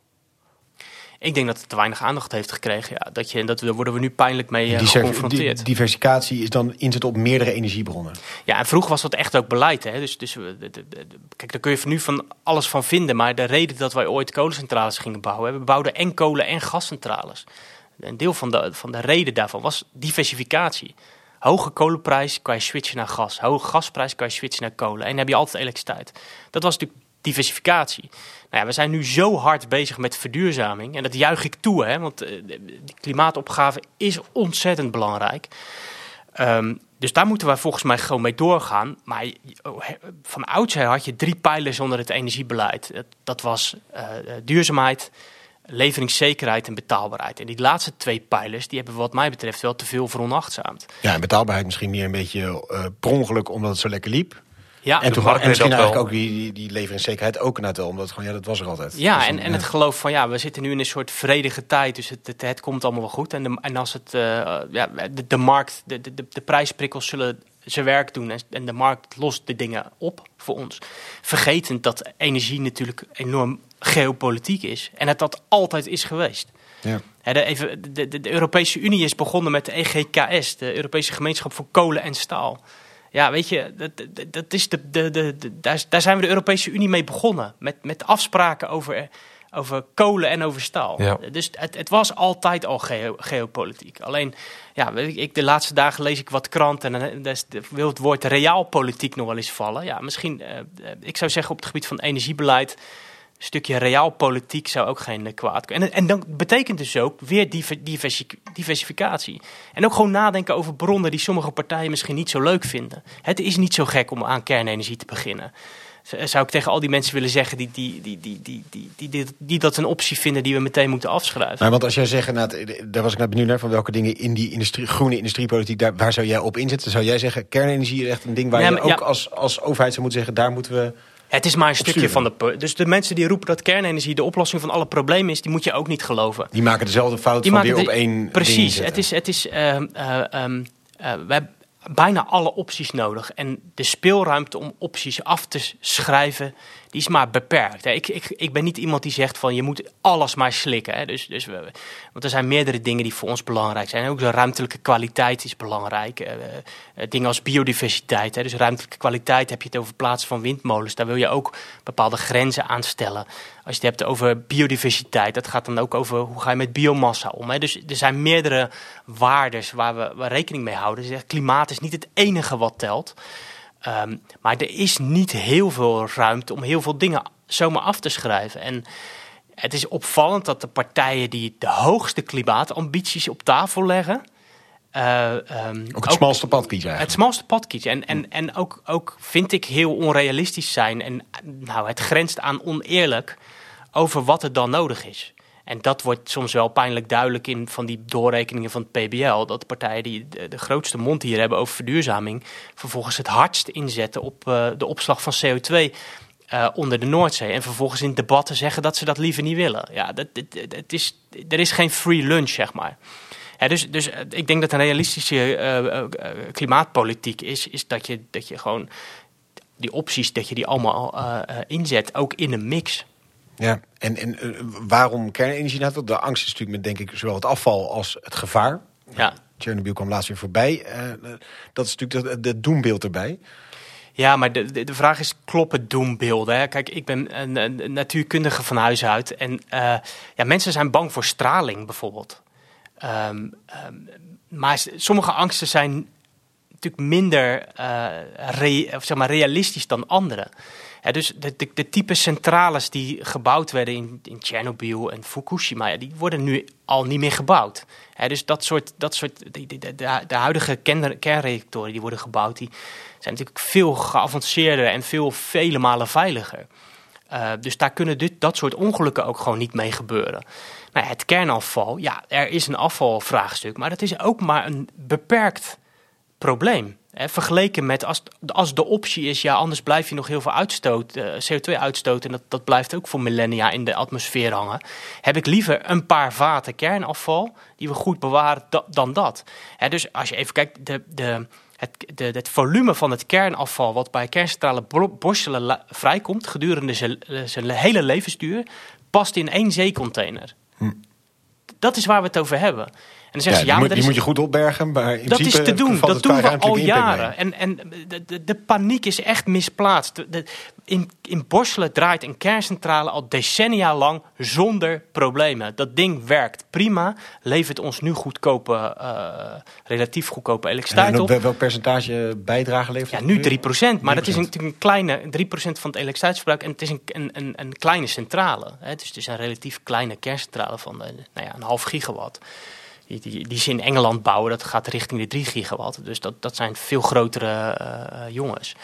Ik denk dat het te weinig aandacht heeft gekregen. Ja, dat je, dat, daar worden we nu pijnlijk mee uh, geconfronteerd. Die diversificatie is dan inzet op meerdere energiebronnen. Ja, en vroeger was dat echt ook beleid. Hè? Dus, dus de, de, de, kijk, daar kun je nu van alles van vinden. Maar de reden dat wij ooit kolencentrales gingen bouwen... we bouwden en kolen- en gascentrales. Een deel van de, van de reden daarvan was diversificatie. Hoge kolenprijs kan je switchen naar gas. Hoge gasprijs kan je switchen naar kolen. En dan heb je altijd elektriciteit. Dat was natuurlijk diversificatie. Nou ja, we zijn nu zo hard bezig met verduurzaming. En dat juich ik toe, hè, want uh, die klimaatopgave is ontzettend belangrijk. Um, dus daar moeten wij volgens mij gewoon mee doorgaan. Maar van oudsher had je drie pijlers onder het energiebeleid. Dat, was uh, duurzaamheid, leveringszekerheid en betaalbaarheid. En die laatste twee pijlers, die hebben wat mij betreft wel te veel veronachtzaamd. Ja, en betaalbaarheid misschien meer een beetje uh, per ongeluk omdat het zo lekker liep. Ja, En, toen, en misschien eigenlijk wel. ook die, die, die leveringszekerheid ook inderdaad wel. Omdat gewoon, ja, dat was er altijd. Ja, Dus en, dan, en het geloof van ja, we zitten nu in een soort vredige tijd, dus het, het, het komt allemaal wel goed. En, de, en als het, eh, ja, de, de markt, de, de, de prijsprikkels zullen zijn werk doen en, en de markt lost de dingen op voor ons. Vergetend dat energie natuurlijk enorm geopolitiek is en het dat altijd is geweest. Ja. De, even, de, de, de Europese Unie is begonnen met de EGKS, de Europese Gemeenschap voor Kolen en Staal. Ja, weet je, dat, dat, dat is de, de, de, daar, daar zijn we de Europese Unie mee begonnen. Met, met afspraken over, over kolen en over staal. Ja. Dus het, het was altijd al geo- geopolitiek. Alleen, ja, weet ik, de laatste dagen lees ik wat kranten en dan- wil het woord realpolitiek nog wel eens vallen. Ja, misschien, eh, eh, ik zou zeggen op het gebied van energiebeleid, stukje realpolitiek zou ook geen kwaad kunnen. En, en dan betekent dus ook weer diversificatie. En ook gewoon nadenken over bronnen die sommige partijen misschien niet zo leuk vinden. Het is niet zo gek om aan kernenergie te beginnen. Eh, zou ik tegen al die mensen willen zeggen die, die, die, die, die, die, die, dat een optie vinden die we meteen moeten afschrijven? Maar want als jij zegt, nou, eh, daar was ik net benieuwd naar, van welke dingen in die industrie, groene industriepolitiek, daar, waar zou jij op inzetten? Zou jij zeggen, kernenergie is echt een ding waar je ook als, als overheid zou moeten zeggen, daar moeten we het is maar een stukje van de. Dus de mensen die roepen dat kernenergie de oplossing van alle problemen is, die moet je ook niet geloven. Die maken dezelfde fout Die van weer de- op één Precies, het is, het is, we hebben bijna alle opties nodig. En de speelruimte om opties af te schrijven, is maar beperkt. Hè. Ik, ik, ik ben niet iemand die zegt van je moet alles maar slikken. Hè. Dus, dus we, want er zijn meerdere dingen die voor ons belangrijk zijn. Ook de ruimtelijke kwaliteit is belangrijk. Eh, eh, dingen als biodiversiteit. Hè. Dus ruimtelijke kwaliteit heb je het over plaatsen van windmolens. Daar wil je ook bepaalde grenzen aan stellen. Als je het hebt over biodiversiteit, dat gaat dan ook over hoe ga je met biomassa om. Hè? Dus er zijn meerdere waardes waar we, rekening mee houden. Dus klimaat is niet het enige wat telt. Ehm, maar er is niet heel veel ruimte om heel veel dingen zomaar af te schrijven. En het is opvallend dat de partijen die de hoogste klimaatambities op tafel leggen. eh, ehm, Ook het smalste pad kiezen het eigenlijk. smalste pad kiezen. En, en, en ook, ook vind ik heel onrealistisch zijn. En nou, het grenst aan oneerlijk over wat er dan nodig is. En dat wordt soms wel pijnlijk duidelijk in van die doorrekeningen van het PBL. Dat partijen die de, grootste mond hier hebben over verduurzaming. vervolgens het hardst inzetten op eh, de opslag van CO2. eh, onder de Noordzee. En vervolgens in debatten zeggen dat ze dat liever niet willen. Ja, dat, is, er is geen free lunch, zeg maar. Dus, dus eh, ik denk dat een realistische klimaatpolitiek is, is dat, je, dat je gewoon die opties, dat je die allemaal inzet, ook in een mix. Ja, en, en eh, waarom kernenergie? Nou, de angst is natuurlijk met denk ik zowel het afval als het gevaar. Ja. Chernobyl kwam laatst weer voorbij. Eh, dat is natuurlijk het de doembeeld erbij. Ja, maar de, de, vraag is, kloppen doembeelden? Hè? Kijk, ik ben een, een natuurkundige van huis uit. En eh, ja, mensen zijn bang voor straling bijvoorbeeld. Ehm, ehm, maar sommige angsten zijn natuurlijk minder of zeg maar realistisch dan andere. Dus de, de, type centrales die gebouwd werden in, in Tsjernobyl en Fukushima, die worden nu al niet meer gebouwd. Dus dat soort, dat soort de, de, de huidige kern- kernreactoren die worden gebouwd, die zijn natuurlijk veel geavanceerder en veel vele malen veiliger. Uh, dus daar kunnen dit, dat soort ongelukken ook gewoon niet mee gebeuren. Nou, het kernafval, ja, er is een afvalvraagstuk, maar dat is ook maar een beperkt probleem. Vergeleken met als, als de optie is, ja, anders blijf je nog heel veel uitstoot, uh, CO2 uitstoten. En dat, dat blijft ook voor millennia in de atmosfeer hangen. Heb ik liever een paar vaten kernafval die we goed bewaren da, dan dat. Hè, dus als je even kijkt, de, de, het, de, het volume van het kernafval wat bij kerncentrale Borselen vrijkomt gedurende zijn, zijn hele levensduur, past in één zeecontainer. Hm. Dat is waar we het over hebben. Dan ja, ze, ja, die, moet, die moet je goed opbergen. Maar in dat is te doen. Dat doen we al jaren. En, en de, de, paniek is echt misplaatst. De, in, in Borselen draait een kerncentrale al decennia lang zonder problemen. Dat ding werkt prima. Levert ons nu goedkope, uh, relatief goedkope elektriciteit op. Welk percentage bijdrage levert Ja, nu 3%. Maar 3%. dat is natuurlijk een kleine 3% van het elektriciteitsverbruik. En het is een, een, een, kleine centrale. Hè. Dus het is een relatief kleine kerncentrale van uh, nou ja, een half gigawatt. Die, die, ze in Engeland bouwen, dat gaat richting de 3 gigawatt. Dus dat, dat zijn veel grotere uh, jongens.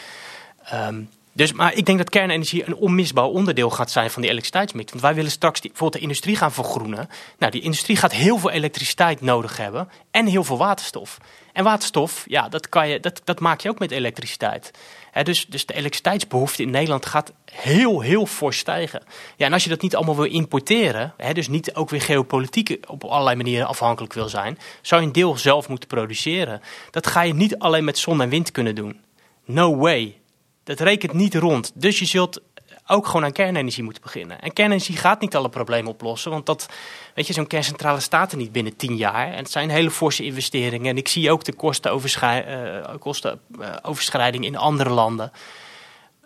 Um, Dus, maar ik denk dat kernenergie een onmisbaar onderdeel gaat zijn van die elektriciteitsmix. Want wij willen straks bijvoorbeeld de industrie gaan vergroenen. Nou, die industrie gaat heel veel elektriciteit nodig hebben en heel veel waterstof. En waterstof, ja, dat, kan je, dat, dat maak je ook met elektriciteit. Dus, dus de elektriciteitsbehoefte in Nederland gaat heel, heel fors stijgen. Ja, en als je dat niet allemaal wil importeren, dus niet ook weer geopolitiek op allerlei manieren afhankelijk wil zijn, zou je een deel zelf moeten produceren. Dat ga je niet alleen met zon en wind kunnen doen. No way. Dat rekent niet rond. Dus je zult ook gewoon aan kernenergie moeten beginnen. En kernenergie gaat niet alle problemen oplossen, want dat, weet je, zo'n kerncentrale staat er niet binnen tien jaar. En het zijn hele forse investeringen. En ik zie ook de kostenoverschrijding uh, in andere landen.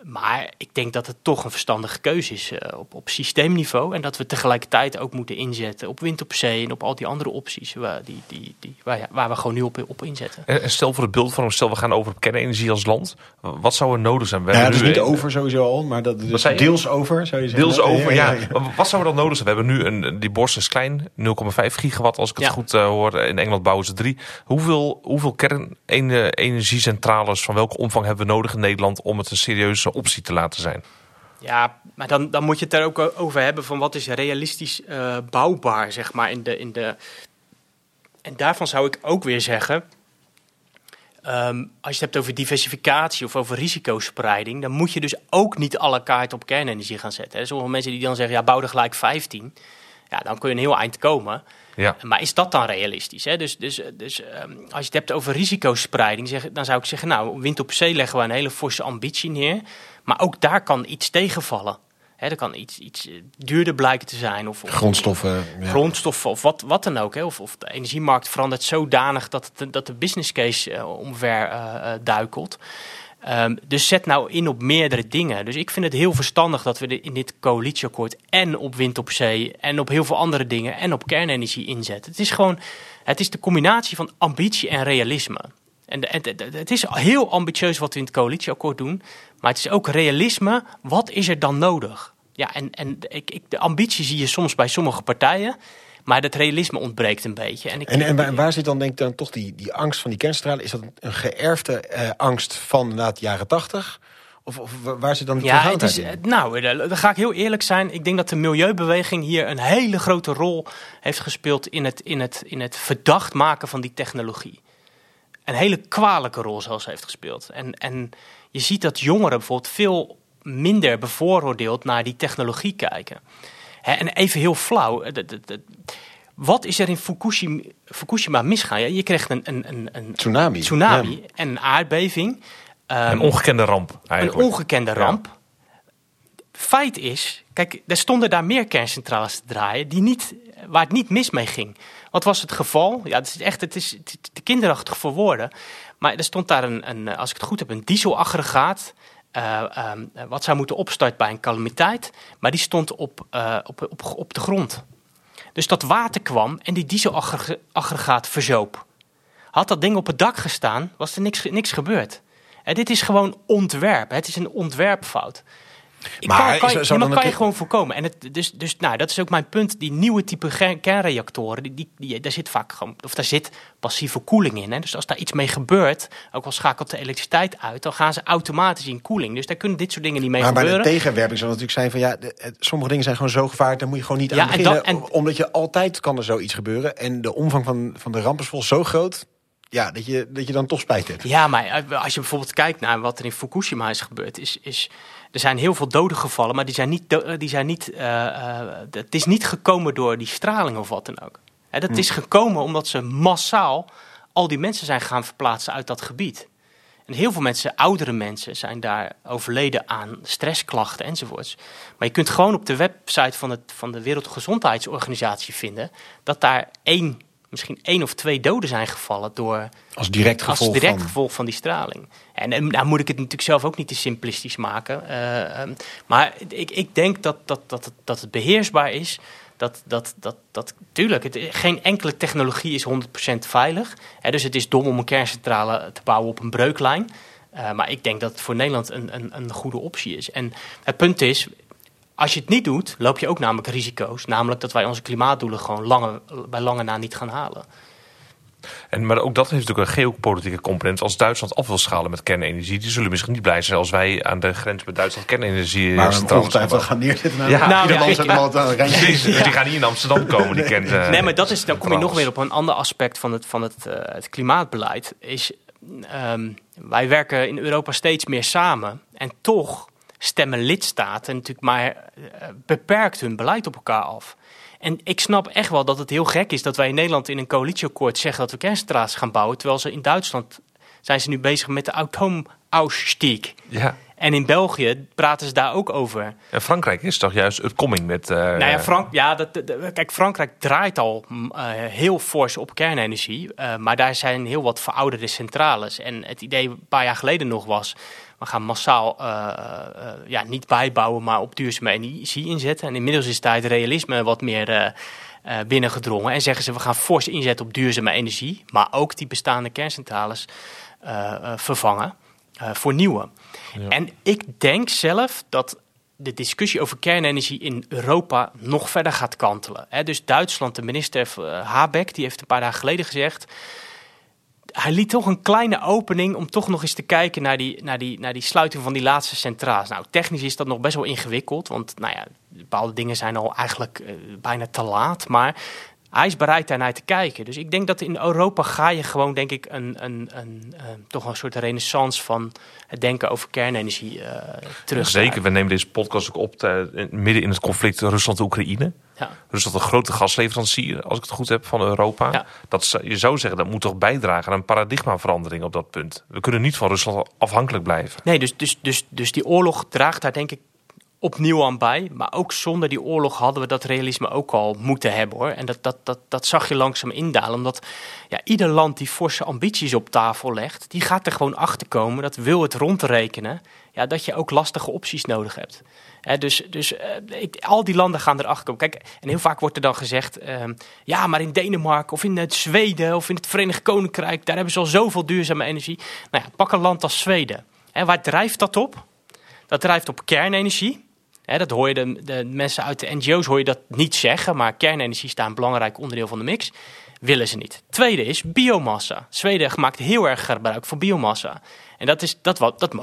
Maar ik denk dat het toch een verstandige keuze is uh, op, op systeemniveau. En dat we tegelijkertijd ook moeten inzetten op wind op zee en op al die andere opties waar, die, die, die, waar, ja, waar we gewoon nu op, op inzetten. En stel voor het beeld van stel we gaan over op kernenergie als land. Wat zou er nodig zijn? We ja, dus niet over sowieso al, maar dat dus deels over zou je zeggen. Deels over, ja. Wat zou er dan nodig zijn? We hebben nu een, die borst is klein, 0,5 gigawatt als ik het goed uh, hoor. In Engeland bouwen ze drie. Hoeveel, hoeveel kernenergiecentrales van welke omvang hebben we nodig in Nederland om het een serieuze optie te laten zijn. Ja, maar dan, dan moet je het er ook over hebben van wat is realistisch uh, bouwbaar, zeg maar. In de, in de... En daarvan zou ik ook weer zeggen, um, als je het hebt over diversificatie of over risicospreiding, dan moet je dus ook niet alle kaart op kernenergie gaan zetten. Hè. Sommige mensen die dan zeggen, ja, bouw er gelijk 15. Ja, dan kun je een heel eind komen. Ja. Maar is dat dan realistisch? Hè? Dus, dus, dus um, als je het hebt over risicospreiding, zeg, dan zou ik zeggen, nou, wind op zee leggen we een hele forse ambitie neer. Maar ook daar kan iets tegenvallen. Hè, er kan iets, iets eh, duurder blijken te zijn. Of, of grondstoffen. Ja. Grondstoffen of wat, wat dan ook. Hè. Of, of de energiemarkt verandert zodanig dat, het, dat de business case uh, omver uh, duikelt. Um, dus zet nou in op meerdere dingen. Dus ik vind het heel verstandig dat we in dit coalitieakkoord en op wind op zee en op heel veel andere dingen en op kernenergie inzetten. Het is gewoon, het is de combinatie van ambitie en realisme. En, het is heel ambitieus wat we in het coalitieakkoord doen, maar het is ook realisme. Wat is er dan nodig? Ja, en, en ik, ik, de ambitie zie je soms bij sommige partijen. Maar dat realisme ontbreekt een beetje. En, ik, en, en, waar zit dan denk ik dan toch die, die angst van die kerncentrale? Is dat een geërfde eh, angst van de jaren tachtig? Of, of, waar zit dan de ja, het is, in? Nou, dan ga ik heel eerlijk zijn. Ik denk dat de milieubeweging hier een hele grote rol heeft gespeeld in het, in het, in het verdacht maken van die technologie. Een hele kwalijke rol zelfs heeft gespeeld. En, en je ziet dat jongeren bijvoorbeeld veel minder bevooroordeeld naar die technologie kijken en even heel flauw. wat is er in Fukushima, Fukushima misgaan? Ja, je kreeg een, een, een, tsunami, tsunami en een aardbeving. Um, een ongekende ramp eigenlijk. Een ongekende ramp. Feit is, kijk, er stonden daar meer kerncentrales te draaien die niet, waar het niet mis mee ging. Wat was het geval? Ja, het is echt het is te kinderachtig voor woorden. Maar er stond daar een, een als ik het goed heb, een dieselaggregaat uh, um, wat zou moeten opstarten bij een calamiteit. Maar die stond op, uh, op, op, op de grond. Dus dat water kwam en die dieselaggregaat verzoop. Had dat ding op het dak gestaan, was er niks, niks gebeurd. En dit is gewoon ontwerp. Het is een ontwerpfout maar kan, kan, je, kan je gewoon voorkomen. En het, dus, dus nou, dat is ook mijn punt. Die nieuwe type kernreactoren, die, die, die, daar zit vaak gewoon, of daar zit passieve koeling in. Hè. Dus als daar iets mee gebeurt, ook al schakelt de elektriciteit uit, dan gaan ze automatisch in koeling. Dus daar kunnen dit soort dingen niet mee gebeuren. Maar de tegenwerping zal natuurlijk zijn van ja, sommige dingen zijn gewoon zo gevaarlijk, daar moet je gewoon niet aan beginnen. omdat je altijd kan er zoiets gebeuren. En de omvang van, van de ramp is vol zo groot ja, dat, je, dat je dan toch spijt hebt. Ja, maar eh, als je bijvoorbeeld kijkt naar wat er in Fukushima is gebeurd, is, is er zijn heel veel doden gevallen, maar die zijn niet, eh, die zijn niet, uh, het is niet gekomen door die straling of wat dan ook. Hè, dat hm. is gekomen omdat ze massaal al die mensen zijn gaan verplaatsen uit dat gebied. En heel veel mensen, oudere mensen, zijn daar overleden aan stressklachten enzovoorts. Maar je kunt gewoon op de website van, het, van de Wereldgezondheidsorganisatie vinden dat daar één misschien één of twee doden zijn gevallen door. Als direct gevolg, als direct van... gevolg van die straling. En, nou moet ik het natuurlijk zelf ook niet te simplistisch maken. Uh, um, maar ik, ik denk dat, dat, dat, dat het beheersbaar is. Dat, dat, dat, dat, tuurlijk, het, geen enkele technologie is 100% veilig. Hè, dus het is dom om een kerncentrale te bouwen op een breuklijn. Uh, maar ik denk dat het voor Nederland een, een, een goede optie is. En het punt is, als je het niet doet, loop je ook namelijk risico's. Namelijk dat wij onze klimaatdoelen gewoon lange, bij lange na niet gaan halen. En, maar ook dat heeft natuurlijk een geopolitieke component. Als Duitsland af wil schalen met kernenergie, die zullen misschien niet blij zijn als wij aan de grens met Duitsland kernenergie Maar ongetwijfeld gaan Ja. Nou, ja, dus die gaan niet in Amsterdam komen, die kent... eh, Nee, maar dat is, dan kom je nog weer op een ander aspect van het, van het, eh, het klimaatbeleid. Is, ehm, wij werken in Europa steeds meer samen. En toch stemmen lidstaten natuurlijk maar eh, beperkt hun beleid op elkaar af. En ik snap echt wel dat het heel gek is dat wij in Nederland in een coalitieakkoord zeggen dat we kerncentrales gaan bouwen. Terwijl ze in Duitsland zijn ze nu bezig met de atoomausstieg. Ja. En in België praten ze daar ook over. En Frankrijk is toch juist het coming met... eh, Nou ja, Frank, ja dat, dat- dat- kijk, Frankrijk draait al mm, eh, heel fors op kernenergie. eh, maar daar zijn heel wat verouderde centrales. En het idee een paar jaar geleden nog was... we gaan massaal eh, eh, ja, niet bijbouwen, maar op duurzame energie inzetten. En inmiddels is daar het realisme wat meer eh, binnengedrongen. En zeggen ze, we gaan fors inzetten op duurzame energie. Maar ook die bestaande kerncentrales vervangen voor nieuwe. Ja. En ik denk zelf dat de discussie over kernenergie in Europa nog verder gaat kantelen. Dus Duitsland, de minister Habeck, die heeft een paar dagen geleden gezegd... Hij liet toch een kleine opening om toch nog eens te kijken naar die, naar die, naar die sluiting van die laatste centrales. Nou, technisch is dat nog best wel ingewikkeld, want nou ja, bepaalde dingen zijn al eigenlijk eh, bijna te laat. Maar hij is bereid daarnaar te kijken. Dus ik denk dat in Europa ga je gewoon, denk ik, een, een, een, eh, toch een soort renaissance van het denken over kernenergie eh terug. Zeker, we nemen deze podcast ook op te- midden in het conflict Rusland-Oekraïne. Ja. Rusland een grote gasleverancier, als ik het goed heb, van Europa. Ja. Dat, je zou zeggen, dat moet toch bijdragen aan een paradigmaverandering op dat punt. We kunnen niet van Rusland afhankelijk blijven. Nee, dus, dus, dus, dus die oorlog draagt daar denk ik opnieuw aan bij. Maar ook zonder die oorlog hadden we dat realisme ook al moeten hebben hoor. En dat, dat, dat, dat zag je langzaam indalen. Omdat ja, ieder land die forse ambities op tafel legt, die gaat er gewoon achter komen. Dat wil het rondrekenen. Ja, dat je ook lastige opties nodig hebt. Dus dus eh, ik, al die landen gaan erachter komen. Kijk, en heel vaak wordt er dan gezegd: ehm, ja, maar in Denemarken of in het Zweden of in het Verenigd Koninkrijk, daar hebben ze al zoveel duurzame energie. Nou ja, pak een land als Zweden. Hè, waar drijft dat op? Dat drijft op kernenergie. Dat hoor je de, mensen uit de NGO's hoor je dat niet zeggen, maar kernenergie staat een belangrijk onderdeel van de mix. Willen ze niet. Tweede is biomassa. Zweden maakt heel erg gebruik van biomassa. En dat, is, dat, wat, dat,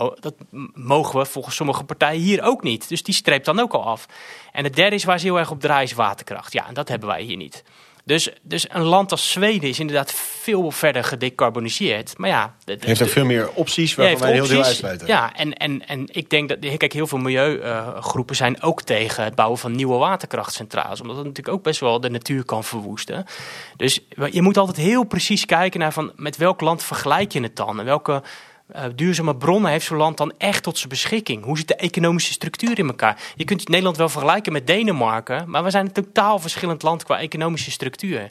mogen we volgens sommige partijen hier ook niet. Dus die streept dan ook al af. En het derde is waar ze heel erg op draaien is waterkracht. Ja, en dat hebben wij hier niet. Dus, dus een land als Zweden is inderdaad veel verder gedecarboniseerd. Maar ja, de- de- Heeft ook veel meer opties waarvan wij een heel opties. uitsluiten. Ja, en, en, en ik denk dat, kijk, heel veel milieugroepen zijn ook tegen het bouwen van nieuwe waterkrachtcentrales. Omdat het natuurlijk ook best wel de natuur kan verwoesten. Dus je moet altijd heel precies kijken naar van met welk land vergelijk je het dan? En welke eh, duurzame bronnen heeft zo'n land dan echt tot zijn beschikking? Hoe zit de economische structuur in elkaar? Je kunt Nederland wel vergelijken met Denemarken, maar we zijn een totaal verschillend land qua economische structuur.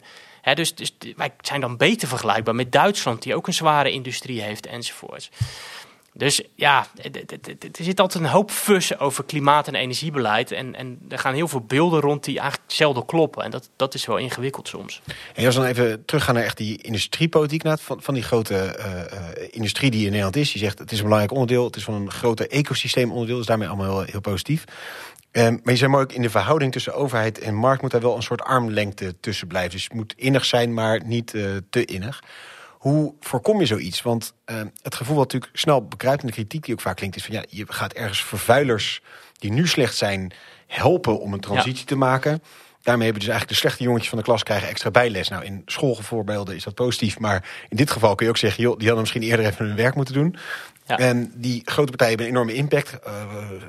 Dus, dus wij zijn dan beter vergelijkbaar met Duitsland, die ook een zware industrie heeft enzovoorts. Dus ja, er zit altijd een hoop fussen over klimaat- en energiebeleid. En, en er gaan heel veel beelden rond die eigenlijk zelden kloppen. En dat, dat is wel ingewikkeld soms. En als we dan even teruggaan naar echt die industriepolitiek, van, van die grote eh, eh, industrie die in Nederland is. Die zegt het is een belangrijk onderdeel, het is van een groter ecosysteem onderdeel, dus daarmee allemaal heel, heel positief. Ehm, maar je zei maar ook in de verhouding tussen overheid en markt moet daar wel een soort armlengte tussen blijven. Dus het moet innig zijn, maar niet eh, te innig. Hoe voorkom je zoiets? Want eh, het gevoel wat natuurlijk snel bekruipt in de kritiek die ook vaak klinkt, is van ja, je gaat ergens vervuilers die nu slecht zijn helpen om een transitie te maken. Daarmee hebben dus eigenlijk de slechte jongetjes van de klas krijgen extra bijles. Nou, in schoolvoorbeelden is dat positief, maar in dit geval kun je ook zeggen, joh, die hadden misschien eerder even hun werk moeten doen. Ja. En die grote partijen hebben een enorme impact. Eh,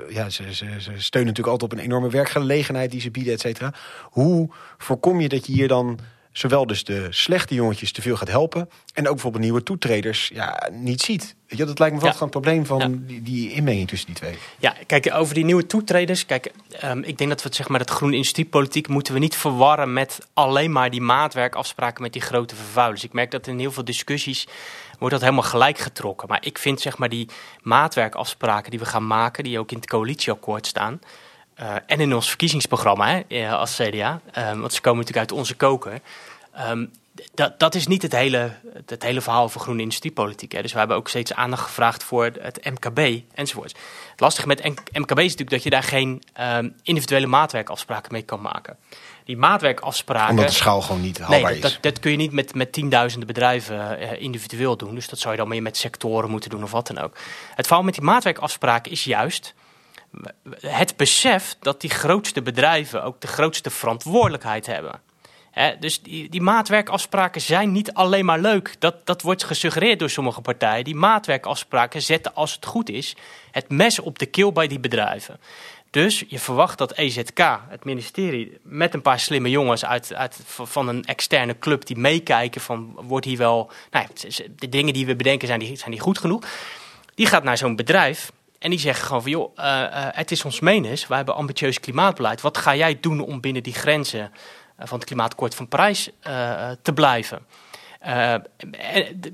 ja, ze, ze, ze steunen natuurlijk altijd op een enorme werkgelegenheid die ze bieden, et cetera. Hoe voorkom je dat je hier dan zowel dus de slechte jongetjes te veel gaat helpen... en ook bijvoorbeeld nieuwe toetreders ja, niet ziet? Weet je, dat lijkt me wel Ja. gewoon het probleem van Ja. die, die inmenging tussen die twee. Ja, kijk, over die nieuwe toetreders. Kijk, ehm, ik denk dat we het, zeg maar, het groene industriepolitiek moeten we niet verwarren met alleen maar die maatwerkafspraken met die grote vervuilers. Ik merk dat in heel veel discussies wordt dat helemaal gelijk getrokken. Maar ik vind zeg maar die maatwerkafspraken die we gaan maken, die ook in het coalitieakkoord staan. Eh, en in ons verkiezingsprogramma hè, eh, als CDA, ehm, want ze komen natuurlijk uit onze koker. ehm, dat, dat is niet het hele, het hele verhaal van groene industriepolitiek. Hè. Dus we hebben ook steeds aandacht gevraagd voor het MKB enzovoort. Het lastige met MKB is natuurlijk dat je daar geen um, individuele maatwerkafspraken mee kan maken. Die maatwerkafspraken. Omdat de schaal gewoon niet haalbaar nee, dat, is. Dat, dat kun je niet met, met tienduizenden bedrijven uh, individueel doen. Dus dat zou je dan meer met sectoren moeten doen of wat dan ook. Het verhaal met die maatwerkafspraken is juist het besef dat die grootste bedrijven ook de grootste verantwoordelijkheid hebben dus die, die, maatwerkafspraken zijn niet alleen maar leuk. Dat, dat wordt gesuggereerd door sommige partijen. Die maatwerkafspraken zetten, als het goed is, het mes op de keel bij die bedrijven. Dus je verwacht dat EZK, het ministerie, met een paar slimme jongens uit, uit, van een externe club die meekijken van wordt hier wel, nou ja, de dingen die we bedenken zijn die, zijn die goed genoeg. Die gaat naar zo'n bedrijf en die zeggen gewoon van joh, uh, uh, het is ons menens, wij hebben ambitieus klimaatbeleid. Wat ga jij doen om binnen die grenzen eh, van het Klimaatakkoord van Parijs eh, te blijven.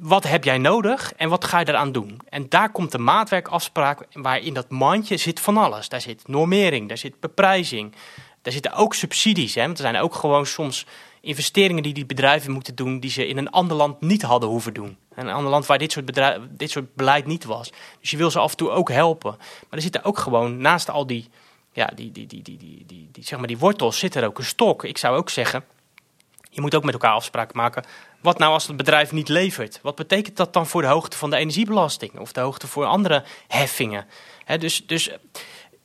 Wat heb jij nodig en wat ga je eraan doen? En daar komt de maatwerkafspraak waarin dat mandje zit van alles. Daar zit normering, daar zit beprijzing, daar zitten ook subsidies. Hè? Want er zijn ook gewoon soms investeringen die die bedrijven moeten doen die ze in een ander land niet hadden hoeven doen. Een ander land waar dit soort, dit soort beleid niet was. Dus je wil ze af en toe ook helpen. Maar er zitten ook gewoon naast al die ja, die, die, die, die, die, die, zeg maar die wortels zit er ook een stok. Ik zou ook zeggen, je moet ook met elkaar afspraken maken. Wat nou als het bedrijf niet levert? Wat betekent dat dan voor de hoogte van de energiebelasting of de hoogte voor andere heffingen? dus, dus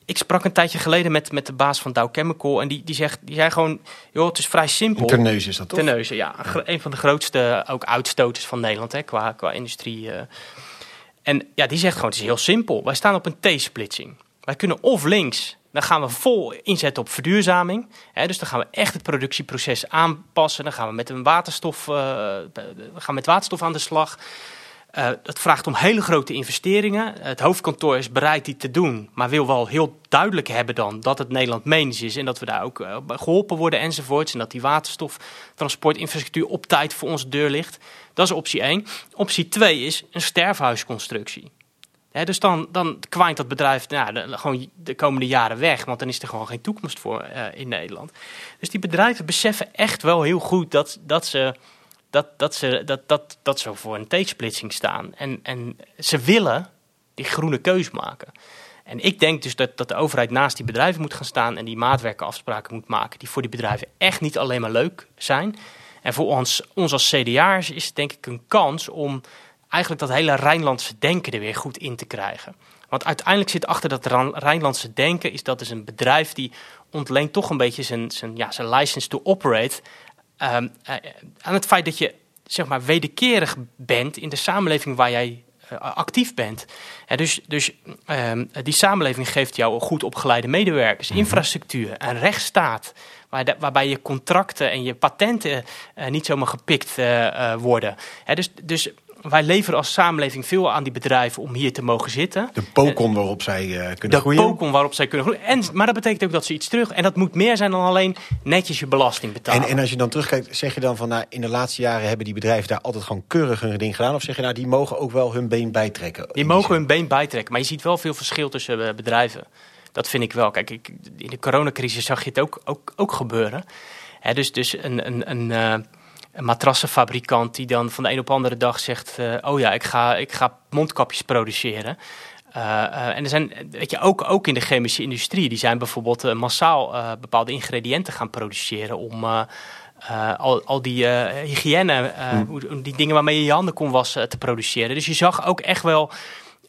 ik sprak een tijdje geleden met, met de baas van Dow Chemical en die, die, zegt, die zei gewoon, joh, het is vrij simpel. Terneuzen is dat toch? Terneuzen, ja. Een van de grootste ook uitstoters van Nederland hè, qua, qua industrie. Uh. En ja, die zegt gewoon, het is heel simpel. Wij staan op een T-splitsing. Wij kunnen of links dan gaan we vol inzetten op verduurzaming. dus dan gaan we echt het productieproces aanpassen. Dan gaan we met, een waterstof, uh, gaan met waterstof aan de slag. Uh, dat vraagt om hele grote investeringen. Het hoofdkantoor is bereid die te doen, maar wil wel heel duidelijk hebben dan dat het Nederland menens is en dat we daar ook uh, geholpen worden enzovoorts. En dat die waterstoftransportinfrastructuur op tijd voor onze deur ligt. Dat is optie 1. Optie 2 is een sterfhuisconstructie dus dan, dan kwijnt dat bedrijf nou, de, gewoon de komende jaren weg, want dan is er gewoon geen toekomst voor uh, in Nederland. Dus die bedrijven beseffen echt wel heel goed dat, dat ze. Dat, dat, ze, dat, dat, dat ze voor een T-splitsing staan. En, en ze willen die groene keus maken. En ik denk dus dat, dat de overheid naast die bedrijven moet gaan staan en die maatwerkenafspraken moet maken, die voor die bedrijven echt niet alleen maar leuk zijn. En voor ons, ons als CDA'ers is het denk ik een kans om eigenlijk dat hele Rijnlandse denken er weer goed in te krijgen. Want uiteindelijk zit achter dat Rijnlandse denken, is dat dus een bedrijf die ontleent toch een beetje zijn, zijn, ja, zijn license to operate aan het feit dat je zeg maar wederkerig bent in de samenleving waar jij uh, actief bent. dus dus um, die samenleving geeft jou goed opgeleide medewerkers, mhm. infrastructuur, een rechtsstaat. Waar de, waarbij je contracten en je patenten uh, niet zomaar gepikt uh, worden. dus, dus wij leveren als samenleving veel aan die bedrijven om hier te mogen zitten. De pokon waarop zij uh, kunnen de groeien. De pokon waarop zij kunnen groeien. En, maar dat betekent ook dat ze iets terug... En dat moet meer zijn dan alleen netjes je belasting betalen. En, en als je dan terugkijkt, zeg je dan van... Nou, in de laatste jaren hebben die bedrijven daar altijd gewoon keurig hun ding gedaan? Of zeg je nou, die mogen ook wel hun been bijtrekken? Die mogen hun been bijtrekken. Maar je ziet wel veel verschil tussen uh, bedrijven. Dat vind ik wel. Kijk, ik, in de coronacrisis zag je het ook, ook, ook gebeuren. dus, dus een... een, een een matrassenfabrikant die dan van de een op de andere dag zegt: uh, Oh ja, ik ga, ik ga mondkapjes produceren. Uh, uh, en er zijn, weet je, ook, ook in de chemische industrie, die zijn bijvoorbeeld massaal bepaalde ingrediënten gaan produceren om al, al die hygiëne, mm. die dingen waarmee je je handen kon wassen, te produceren. Dus je zag ook echt wel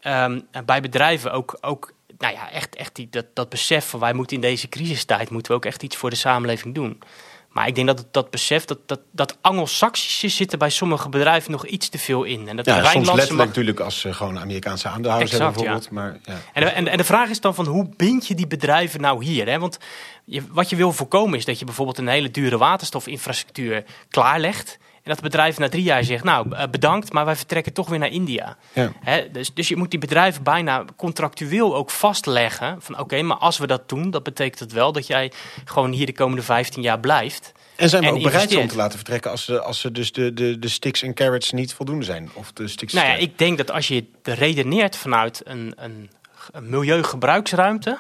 um, bij bedrijven ook, ook nou ja, echt, echt die, dat, dat besef van wij moeten in deze crisistijd moeten we ook echt iets voor de samenleving doen. Maar ik denk dat dat besef, dat, dat, dat Anglo-Saxische zit er bij sommige bedrijven nog iets te veel in. En dat ja, soms letterlijk mag... natuurlijk als ze gewoon Amerikaanse aandeelhouders hebben bijvoorbeeld. Ja. Maar, ja. En, en, en, de vraag is dan van hoe bind je die bedrijven nou hier? Hè? Want je, wat je wil voorkomen is dat je bijvoorbeeld een hele dure waterstofinfrastructuur klaarlegt dat het bedrijf na drie jaar zegt, nou eh, bedankt, maar wij vertrekken toch weer naar India. Ja. dus, dus je moet die bedrijven bijna contractueel ook vastleggen. Van oké, maar als we dat doen, dat betekent het wel dat jij gewoon hier de komende 15 jaar blijft. En zijn we ook bereid om te laten vertrekken als ze, als ze dus de, de, de sticks en carrots niet voldoende zijn? Of de sticks nou ja, ik denk dat als je redeneert vanuit een, een, een milieugebruiksruimte.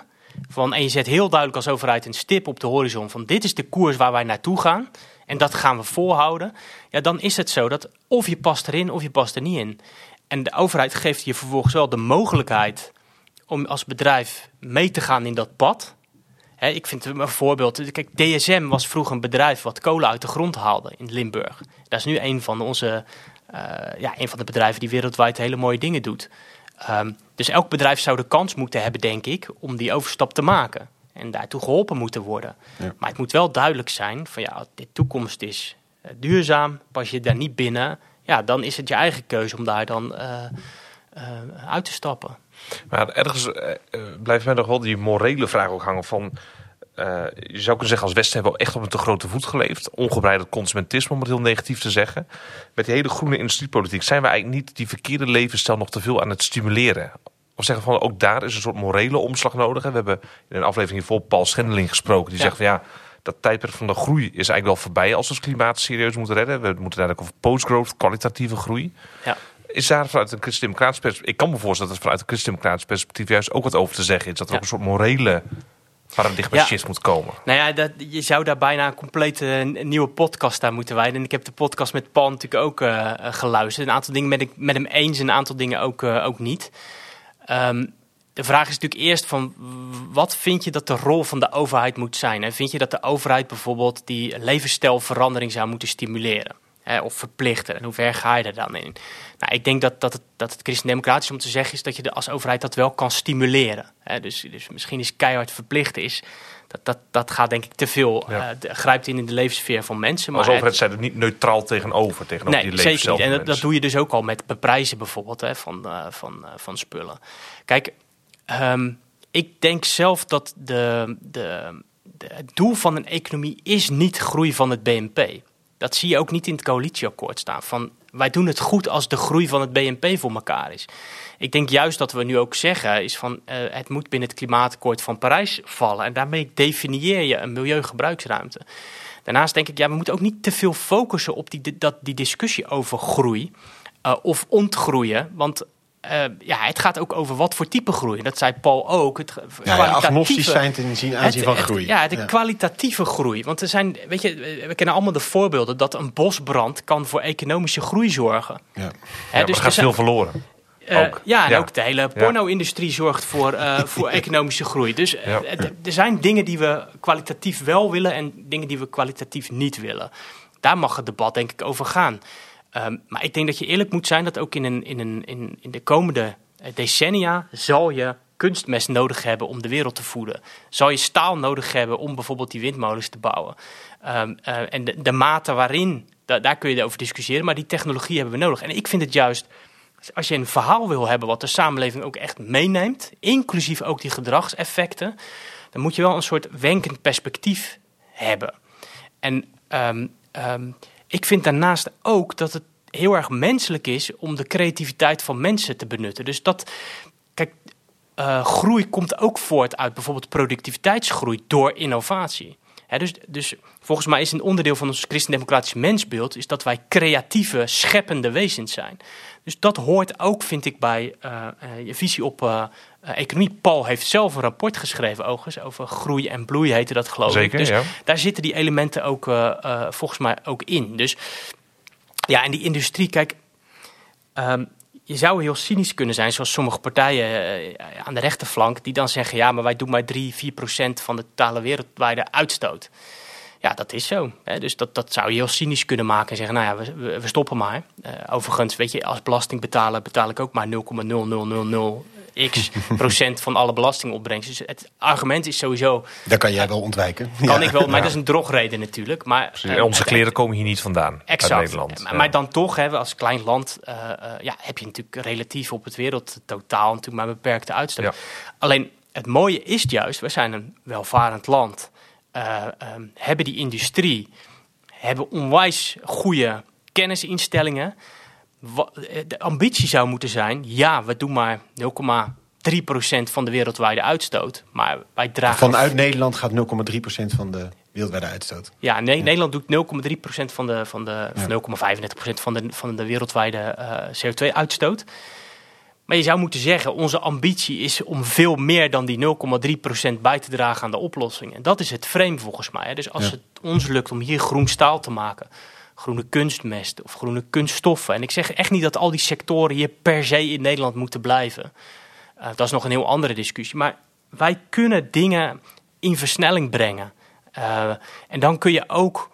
Van, en je zet heel duidelijk als overheid een stip op de horizon van dit is de koers waar wij naartoe gaan. En dat gaan we volhouden, ja, dan is het zo dat of je past erin of je past er niet in. En de overheid geeft je vervolgens wel de mogelijkheid om als bedrijf mee te gaan in dat pad. Ik vind een voorbeeld. Kijk, DSM was vroeger een bedrijf wat kolen uit de grond haalde in Limburg. Dat is nu een van onze, uh, ja, een van de bedrijven die wereldwijd hele mooie dingen doet. Um, dus elk bedrijf zou de kans moeten hebben, denk ik, om die overstap te maken. En daartoe geholpen moeten worden. Ja. Maar het moet wel duidelijk zijn van ja, de toekomst is uh, duurzaam. Pas je daar niet binnen, ja, dan is het je eigen keuze om daar dan uh, uit te stappen. Maar ergens blijft mij nog wel die morele vraag ook hangen van... Uh, je zou kunnen zeggen, als Westen hebben we echt op een te grote voet geleefd. Ongebreideld consumentisme, om het heel negatief te zeggen. Met die hele groene industriepolitiek zijn we eigenlijk niet die verkeerde levensstijl nog te veel aan het stimuleren. Of zeggen van ook daar is een soort morele omslag nodig. We hebben in een aflevering hiervoor Paul Schendeling gesproken. Die zegt van ja, dat tijdperk van de groei is eigenlijk wel voorbij als we het klimaat serieus moeten redden. We moeten ook over post-growth, kwalitatieve groei. Ja. Is daar vanuit een christendemocratisch perspectief... Ik kan me voorstellen dat er vanuit een christendemocratisch perspectief... juist ook wat over te zeggen is. Dat er ook een soort morele paradigma ja. shift moet komen. Nou ja, dat, je zou daar bijna een complete nieuwe podcast aan moeten wijden. En ik heb de podcast met Paul natuurlijk ook uh, geluisterd. Een aantal dingen met, ik, met hem eens, een aantal dingen ook, uh, ook niet. Um, de vraag is natuurlijk eerst van wat vind je dat de rol van de overheid moet zijn? En vind je dat de overheid bijvoorbeeld die levensstijlverandering zou moeten stimuleren? Hè, of verplichten? En hoe ver ga je er dan in? Nou, ik denk dat, dat het, dat het christendemocratisch om te zeggen is dat je als overheid dat wel kan stimuleren. Hè, dus, dus misschien is keihard verplichten is, dat, dat, dat gaat denk ik te veel, ja. uh, grijpt in in de levenssfeer van mensen. Maar als overheid zijn er niet neutraal tegenover, tegenover nee, die zeker niet. En dat, dat, doe je dus ook al met beprijzen bijvoorbeeld hè, van, uh, van, uh, van spullen. Kijk, um, ik denk zelf dat de, de, de, het doel van een economie is niet groei van het BNP. Dat zie je ook niet in het coalitieakkoord staan. Van wij doen het goed als de groei van het BNP voor elkaar is. Ik denk juist dat we nu ook zeggen, is van uh, het moet binnen het klimaatakkoord van Parijs vallen. En daarmee definieer je een milieugebruiksruimte. Daarnaast denk ik, ja, we moeten ook niet te veel focussen op die, dat, die discussie over groei uh, of ontgroeien. Want uh, ja, het gaat ook over wat voor type groei. Dat zei Paul ook. Het ja, ja, agnostisch zijn ten aanzien van het, groei. ja, de ja. kwalitatieve groei. Want er zijn, weet je, we kennen allemaal de voorbeelden dat een bosbrand kan voor economische groei zorgen. Ja, He, dus er gaat veel verloren. Uh, ook. Ja, en ja. ook de hele porno-industrie zorgt voor, uh, voor economische groei. Dus uh, ja. er zijn dingen die we kwalitatief wel willen en dingen die we kwalitatief niet willen. Daar mag het debat denk ik over gaan. Um, maar ik denk dat je eerlijk moet zijn dat ook in, een, in, een, in, in de komende decennia zal je kunstmest nodig hebben om de wereld te voeden. Zal je staal nodig hebben om bijvoorbeeld die windmolens te bouwen. Um, uh, en de, de mate waarin, da, daar kun je over discussiëren, maar die technologie hebben we nodig. En ik vind het juist, als je een verhaal wil hebben wat de samenleving ook echt meeneemt, inclusief ook die gedragseffecten, dan moet je wel een soort wenkend perspectief hebben. En um, um, ik vind daarnaast ook dat het heel erg menselijk is om de creativiteit van mensen te benutten. Dus dat, kijk, uh, groei komt ook voort uit bijvoorbeeld productiviteitsgroei door innovatie. Dus, dus volgens mij is een onderdeel van ons christendemocratisch mensbeeld is dat wij creatieve, scheppende wezens zijn. Dus dat hoort ook, vind ik, bij uh, uh, je visie op uh, economie. Paul heeft zelf een rapport geschreven, overigens, over groei en bloei heette dat, geloof Zeker, ik. Dus ja. daar zitten die elementen ook volgens mij ook in. Dus ja, en die industrie, kijk, um, je zou heel cynisch kunnen zijn, zoals sommige partijen aan de rechterflank, die dan zeggen: ja, maar wij doen maar 3, 4 procent van de totale wereldwijde uitstoot. Ja, dat is zo. Hè. Dus dat, dat zou je heel cynisch kunnen maken en zeggen, nou ja, we, we stoppen maar. Uh, overigens, weet je, als belastingbetaler betaal ik ook maar 0,0000 x procent van alle belastingopbrengst. Dus het argument is sowieso... Daar kan jij wel ontwijken. Kan ja. ik wel, maar ja. dat is een drogreden natuurlijk. Maar, uh, onze kleren komen hier niet vandaan, exact. uit Nederland. Maar, maar dan toch, hè, als klein land, uh, ja, heb je natuurlijk relatief op het wereldtotaal natuurlijk maar beperkte uitstoot. Alleen, het mooie is juist, we zijn een welvarend land... Um, hebben die industrie, hebben onwijs goede kennisinstellingen. Wat, de ambitie zou moeten zijn, ja, we doen maar 0,3% van de wereldwijde uitstoot. Maar wij dragen... Vanuit Nederland gaat 0,3% van de wereldwijde uitstoot. Ja, nee, ja. Nederland doet 0,3% van de, van de, ja. 0,35% van de, van de wereldwijde uh, CO2-uitstoot. Maar je zou moeten zeggen, onze ambitie is om veel meer dan die 0,3% bij te dragen aan de oplossing. En dat is het frame volgens mij. Dus als Ja. het ons lukt om hier groen staal te maken, groene kunstmest of groene kunststoffen. En ik zeg echt niet dat al die sectoren hier per se in Nederland moeten blijven. Eh, dat is nog een heel andere discussie. Maar wij kunnen dingen in versnelling brengen. Eh, en dan kun je ook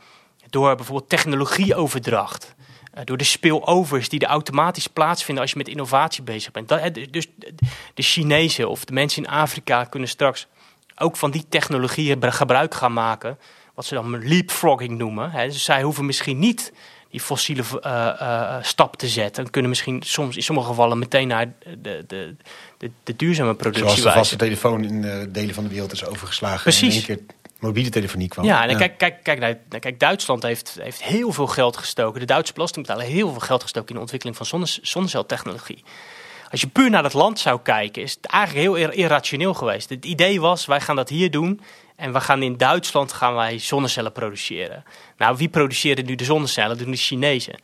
door bijvoorbeeld technologieoverdracht. Eh, door de spillovers die er automatisch plaatsvinden als je met innovatie bezig bent. Dat, hè, dus de Chinezen of de mensen in Afrika kunnen straks ook van die technologieën br- gebruik gaan maken. Wat ze dan leapfrogging noemen. Dus zij hoeven misschien niet die fossiele eh, eh, stap te zetten. En kunnen misschien soms in sommige gevallen meteen naar de, de, de, de duurzame productie Zoals de vaste telefoon in eh, delen van de wereld is overgeslagen. Precies. En in één keer mobiele telefonie kwam. Ja, en Kijk, kijk, kijk, naar, kijk, Duitsland heeft, heeft heel veel geld gestoken. De Duitse belastingbetaler heel veel geld gestoken in de ontwikkeling van zonne, zonneceltechnologie. Als je puur naar het land zou kijken, is het eigenlijk heel ir- irrationeel geweest. Het idee was, wij gaan dat hier doen en we gaan in Duitsland gaan wij zonnecellen produceren. Nou, wie produceert nu de zonnecellen? Dat doen de Chinezen.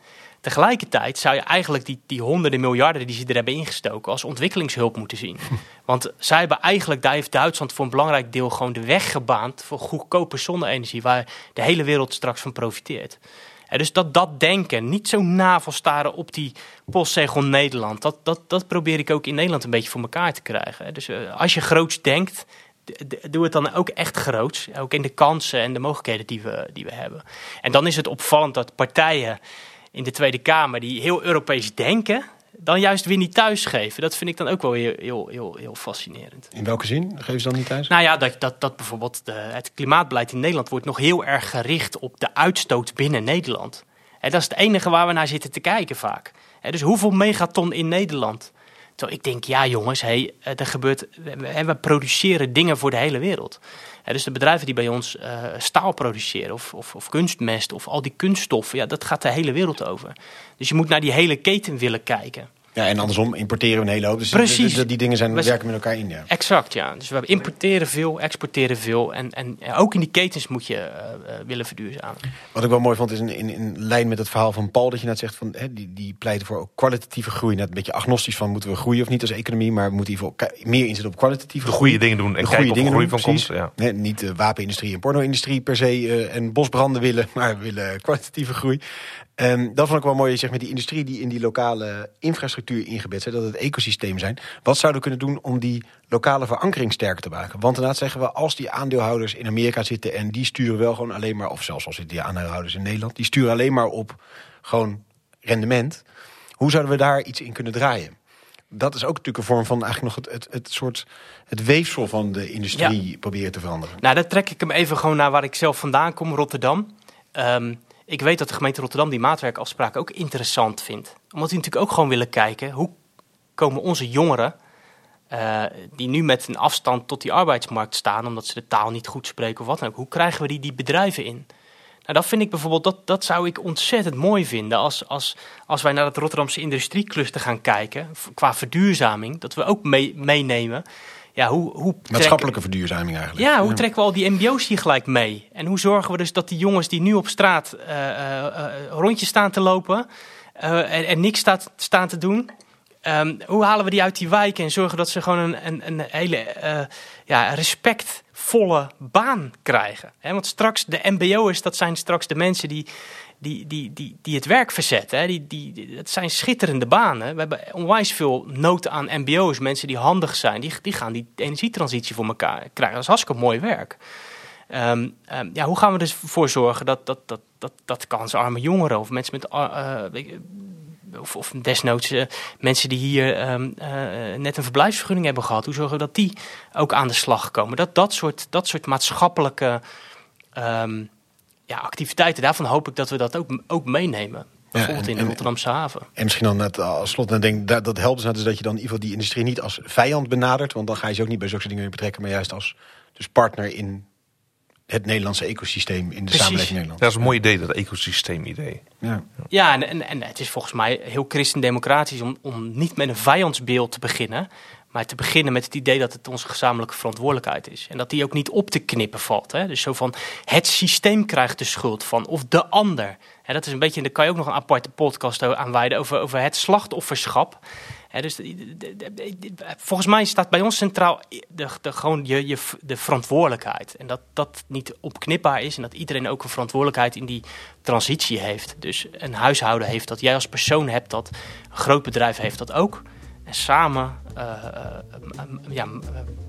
Tegelijkertijd zou je eigenlijk die, die honderden miljarden die ze er hebben ingestoken als ontwikkelingshulp moeten zien. Want zij hebben eigenlijk, daar heeft Duitsland voor een belangrijk deel gewoon de weg gebaand voor goedkope zonne-energie, waar de hele wereld straks van profiteert. En dus dat, dat denken, niet zo navelstaren op die postzegel Nederland, dat, dat, dat probeer ik ook in Nederland een beetje voor elkaar te krijgen. Dus eh, als je groots denkt, doe het dan ook echt groots. Ook in de kansen en de mogelijkheden die we, die we hebben. En dan is het opvallend dat partijen in de Tweede Kamer die heel Europees denken, dan juist weer niet thuisgeven. Dat vind ik dan ook wel heel, heel, heel, heel fascinerend. In welke zin? Geef ze dan niet thuis? Nou ja, dat, dat, dat bijvoorbeeld de, het klimaatbeleid in Nederland wordt nog heel erg gericht op de uitstoot binnen Nederland. En dat is het enige waar we naar zitten te kijken vaak. Dus hoeveel megaton in Nederland? Terwijl ik denk, ja jongens, hey, eh, er gebeurt, we, we produceren dingen voor de hele wereld. Hè, dus de bedrijven die bij ons eh, staal produceren of, of, of kunstmest of al die kunststoffen, ja, dat gaat de hele wereld over. Dus je moet naar die hele keten willen kijken. Ja, en andersom importeren we een hele hoop. Dus Precies. Die, die dingen zijn, We- werken met elkaar in, ja. Exact, ja. Dus we importeren veel, exporteren veel. En, en ook in die ketens moet je eh, eh, willen verduurzamen. Wat ik wel mooi vond is in, in, in lijn met het verhaal van Paul... dat je net zegt, van, hè, die, die pleiten voor ook kwalitatieve groei. Net een beetje agnostisch van moeten we groeien of niet als economie... maar we moeten ki- meer inzetten op kwalitatieve De goede dingen doen en kijken dingen groei doen, van komt. Ja. Nee, niet de wapenindustrie en porno-industrie per se eh, en bosbranden willen, maar we willen kwalitatieve groei. Ehm, dat vond ik wel mooi, zeg, met die industrie die in die lokale infrastructuur ingebed zijn, dat het ecosysteem zijn. Wat zouden we kunnen doen om die lokale verankering sterker te maken? Want inderdaad zeggen we, als die aandeelhouders in Amerika zitten en die sturen wel gewoon alleen maar, of zelfs als zitten die aandeelhouders in Nederland, die sturen alleen maar op gewoon rendement. Hoe zouden we daar iets in kunnen draaien? Dat is ook natuurlijk een vorm van eigenlijk nog het, het, het soort het weefsel van de industrie proberen te veranderen. Nou, dan trek ik hem even gewoon naar waar ik zelf vandaan kom, Rotterdam. Ehm, ik weet dat de gemeente Rotterdam die maatwerkafspraken ook interessant vindt. Omdat die natuurlijk ook gewoon willen kijken... hoe komen onze jongeren, eh, die nu met een afstand tot die arbeidsmarkt staan... omdat ze de taal niet goed spreken of wat dan ook... hoe krijgen we die, die bedrijven in? Nou, dat vind ik bijvoorbeeld, dat, dat zou ik ontzettend mooi vinden als, als, als wij naar het Rotterdamse industriecluster gaan kijken, qua verduurzaming, dat we ook mee, meenemen. Ja, hoe, hoe Maatschappelijke verduurzaming eigenlijk. ja, hoe trekken we al die mbo's hier gelijk mee? En hoe zorgen we dus dat die jongens die nu op straat eh, rondjes staan te lopen en, en niks staat, staan te doen... ehm, hoe halen we die uit die wijken en zorgen dat ze gewoon een, een, een hele ja, respectvolle baan krijgen? Want straks, de mbo'ers, dat zijn straks de mensen die, die, die, die, die het werk verzetten. Die, die, dat zijn schitterende banen. We hebben onwijs veel nood aan mbo'ers, mensen die handig zijn. Die, die gaan die energietransitie voor elkaar krijgen. Dat is hartstikke mooi werk. Ehm, ehm, ja, hoe gaan we dus voor zorgen dat, dat, dat, dat, dat kansarme jongeren of mensen met... eh, eh, of, of desnoods eh, mensen die hier ehm, eh, net een verblijfsvergunning hebben gehad. Hoe zorgen we dat die ook aan de slag komen? Dat, dat, soort, dat soort maatschappelijke ja, activiteiten, daarvan hoop ik dat we dat ook, ook meenemen. Bijvoorbeeld en- in de Rotterdamse haven. En misschien dan net als slot, dan denk dat, dat helpt dus, net, dus dat je dan in ieder geval die industrie niet als vijand benadert. Want dan ga je ze ook niet bij zulke dingen betrekken, maar juist als dus partner in het Nederlandse ecosysteem, in de Precies. samenleving Nederland. Dat is een mooi idee, dat ecosysteem-idee. Ja. Ja, en, en, en het is volgens mij heel christendemocratisch om, om niet met een vijandsbeeld te beginnen. Maar te beginnen met het idee dat het onze gezamenlijke verantwoordelijkheid is. En dat die ook niet op te knippen valt. Hè? Dus zo van het systeem krijgt de schuld van of de ander. En dat is een beetje, daar kan je ook nog een aparte podcast aan wijden over, over het slachtofferschap. dus volgens mij staat bij ons centraal de, gewoon je, je, de verantwoordelijkheid. En dat dat niet opknipbaar is en dat iedereen ook een verantwoordelijkheid in die transitie heeft. Dus een huishouden heeft dat, jij als persoon hebt dat, een groot bedrijf heeft dat ook. En samen uh, ja,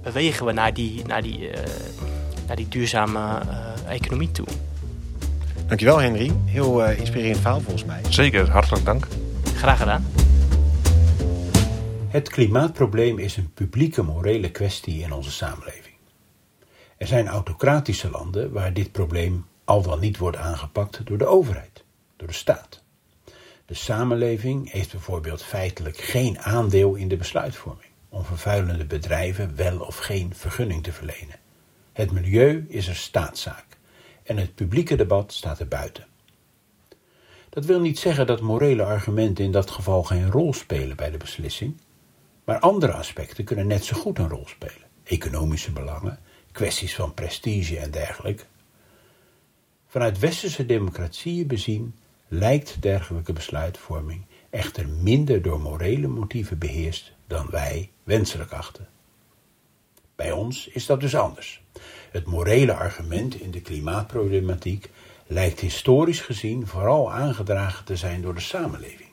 bewegen we naar die, naar die, uh, naar die duurzame economie toe. Dankjewel Henry. Heel inspirerend verhaal volgens mij. Zeker, hartelijk dank. Graag gedaan. Het klimaatprobleem is een publieke morele kwestie in onze samenleving. Er zijn autocratische landen waar dit probleem al dan niet wordt aangepakt door de overheid, door de staat. De samenleving heeft bijvoorbeeld feitelijk geen aandeel in de besluitvorming om vervuilende bedrijven wel of geen vergunning te verlenen. Het milieu is er staatszaak en het publieke debat staat er buiten. Dat wil niet zeggen dat morele argumenten in dat geval geen rol spelen bij de beslissing, maar andere aspecten kunnen net zo goed een rol spelen. Economische belangen, kwesties van prestige en dergelijke. Vanuit westerse democratieën bezien lijkt dergelijke besluitvorming echter minder door morele motieven beheerst dan wij wenselijk achten. Bij ons is dat dus anders. Het morele argument in de klimaatproblematiek lijkt historisch gezien vooral aangedragen te zijn door de samenleving,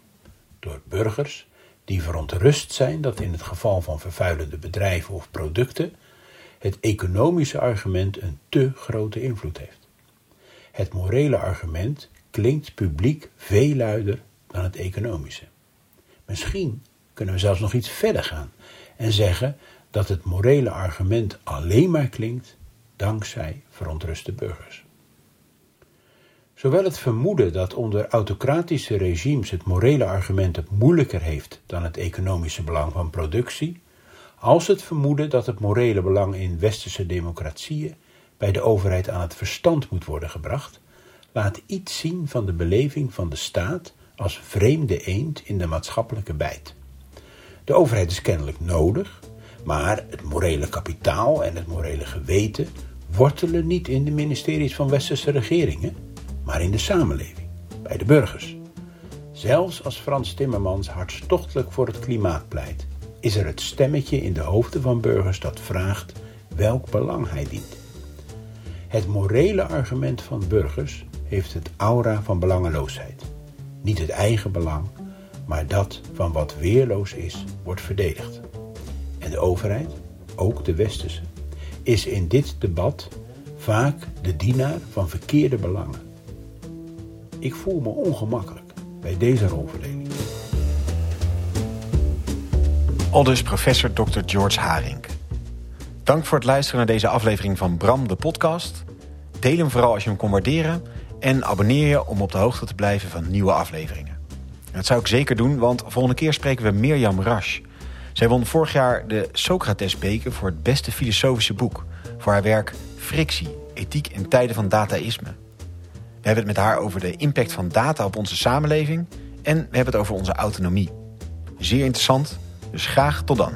door burgers die verontrust zijn dat in het geval van vervuilende bedrijven of producten het economische argument een te grote invloed heeft. Het morele argument klinkt publiek veel luider dan het economische. Misschien kunnen we zelfs nog iets verder gaan en zeggen dat het morele argument alleen maar klinkt dankzij verontruste burgers. Zowel het vermoeden dat onder autocratische regimes het morele argument het moeilijker heeft dan het economische belang van productie, als het vermoeden dat het morele belang in westerse democratieën bij de overheid aan het verstand moet worden gebracht, laat iets zien van de beleving van de staat als vreemde eend in de maatschappelijke bijt. De overheid is kennelijk nodig, maar het morele kapitaal en het morele geweten wortelen niet in de ministeries van westerse regeringen maar in de samenleving, bij de burgers. Zelfs als Frans Timmermans hartstochtelijk voor het klimaat pleit, is er het stemmetje in de hoofden van burgers dat vraagt welk belang hij dient. Het morele argument van burgers heeft het aura van belangeloosheid. Niet het eigen belang, maar dat van wat weerloos is, wordt verdedigd. En de overheid, ook de westerse, is in dit debat vaak de dienaar van verkeerde belangen. Ik voel me ongemakkelijk bij deze rolverdeling. Aldus professor Dr. George Haring. Dank voor het luisteren naar deze aflevering van Bram de podcast. Deel hem vooral als je hem kon waarderen. En abonneer je om op de hoogte te blijven van nieuwe afleveringen. Dat zou ik zeker doen, want volgende keer spreken we Mirjam Rasch. Zij won vorig jaar de Socrates-beker voor het beste filosofische boek... voor haar werk Frictie, ethiek in tijden van dataïsme. We hebben het met haar over de impact van data op onze samenleving en we hebben het over onze autonomie. Zeer interessant, dus graag tot dan.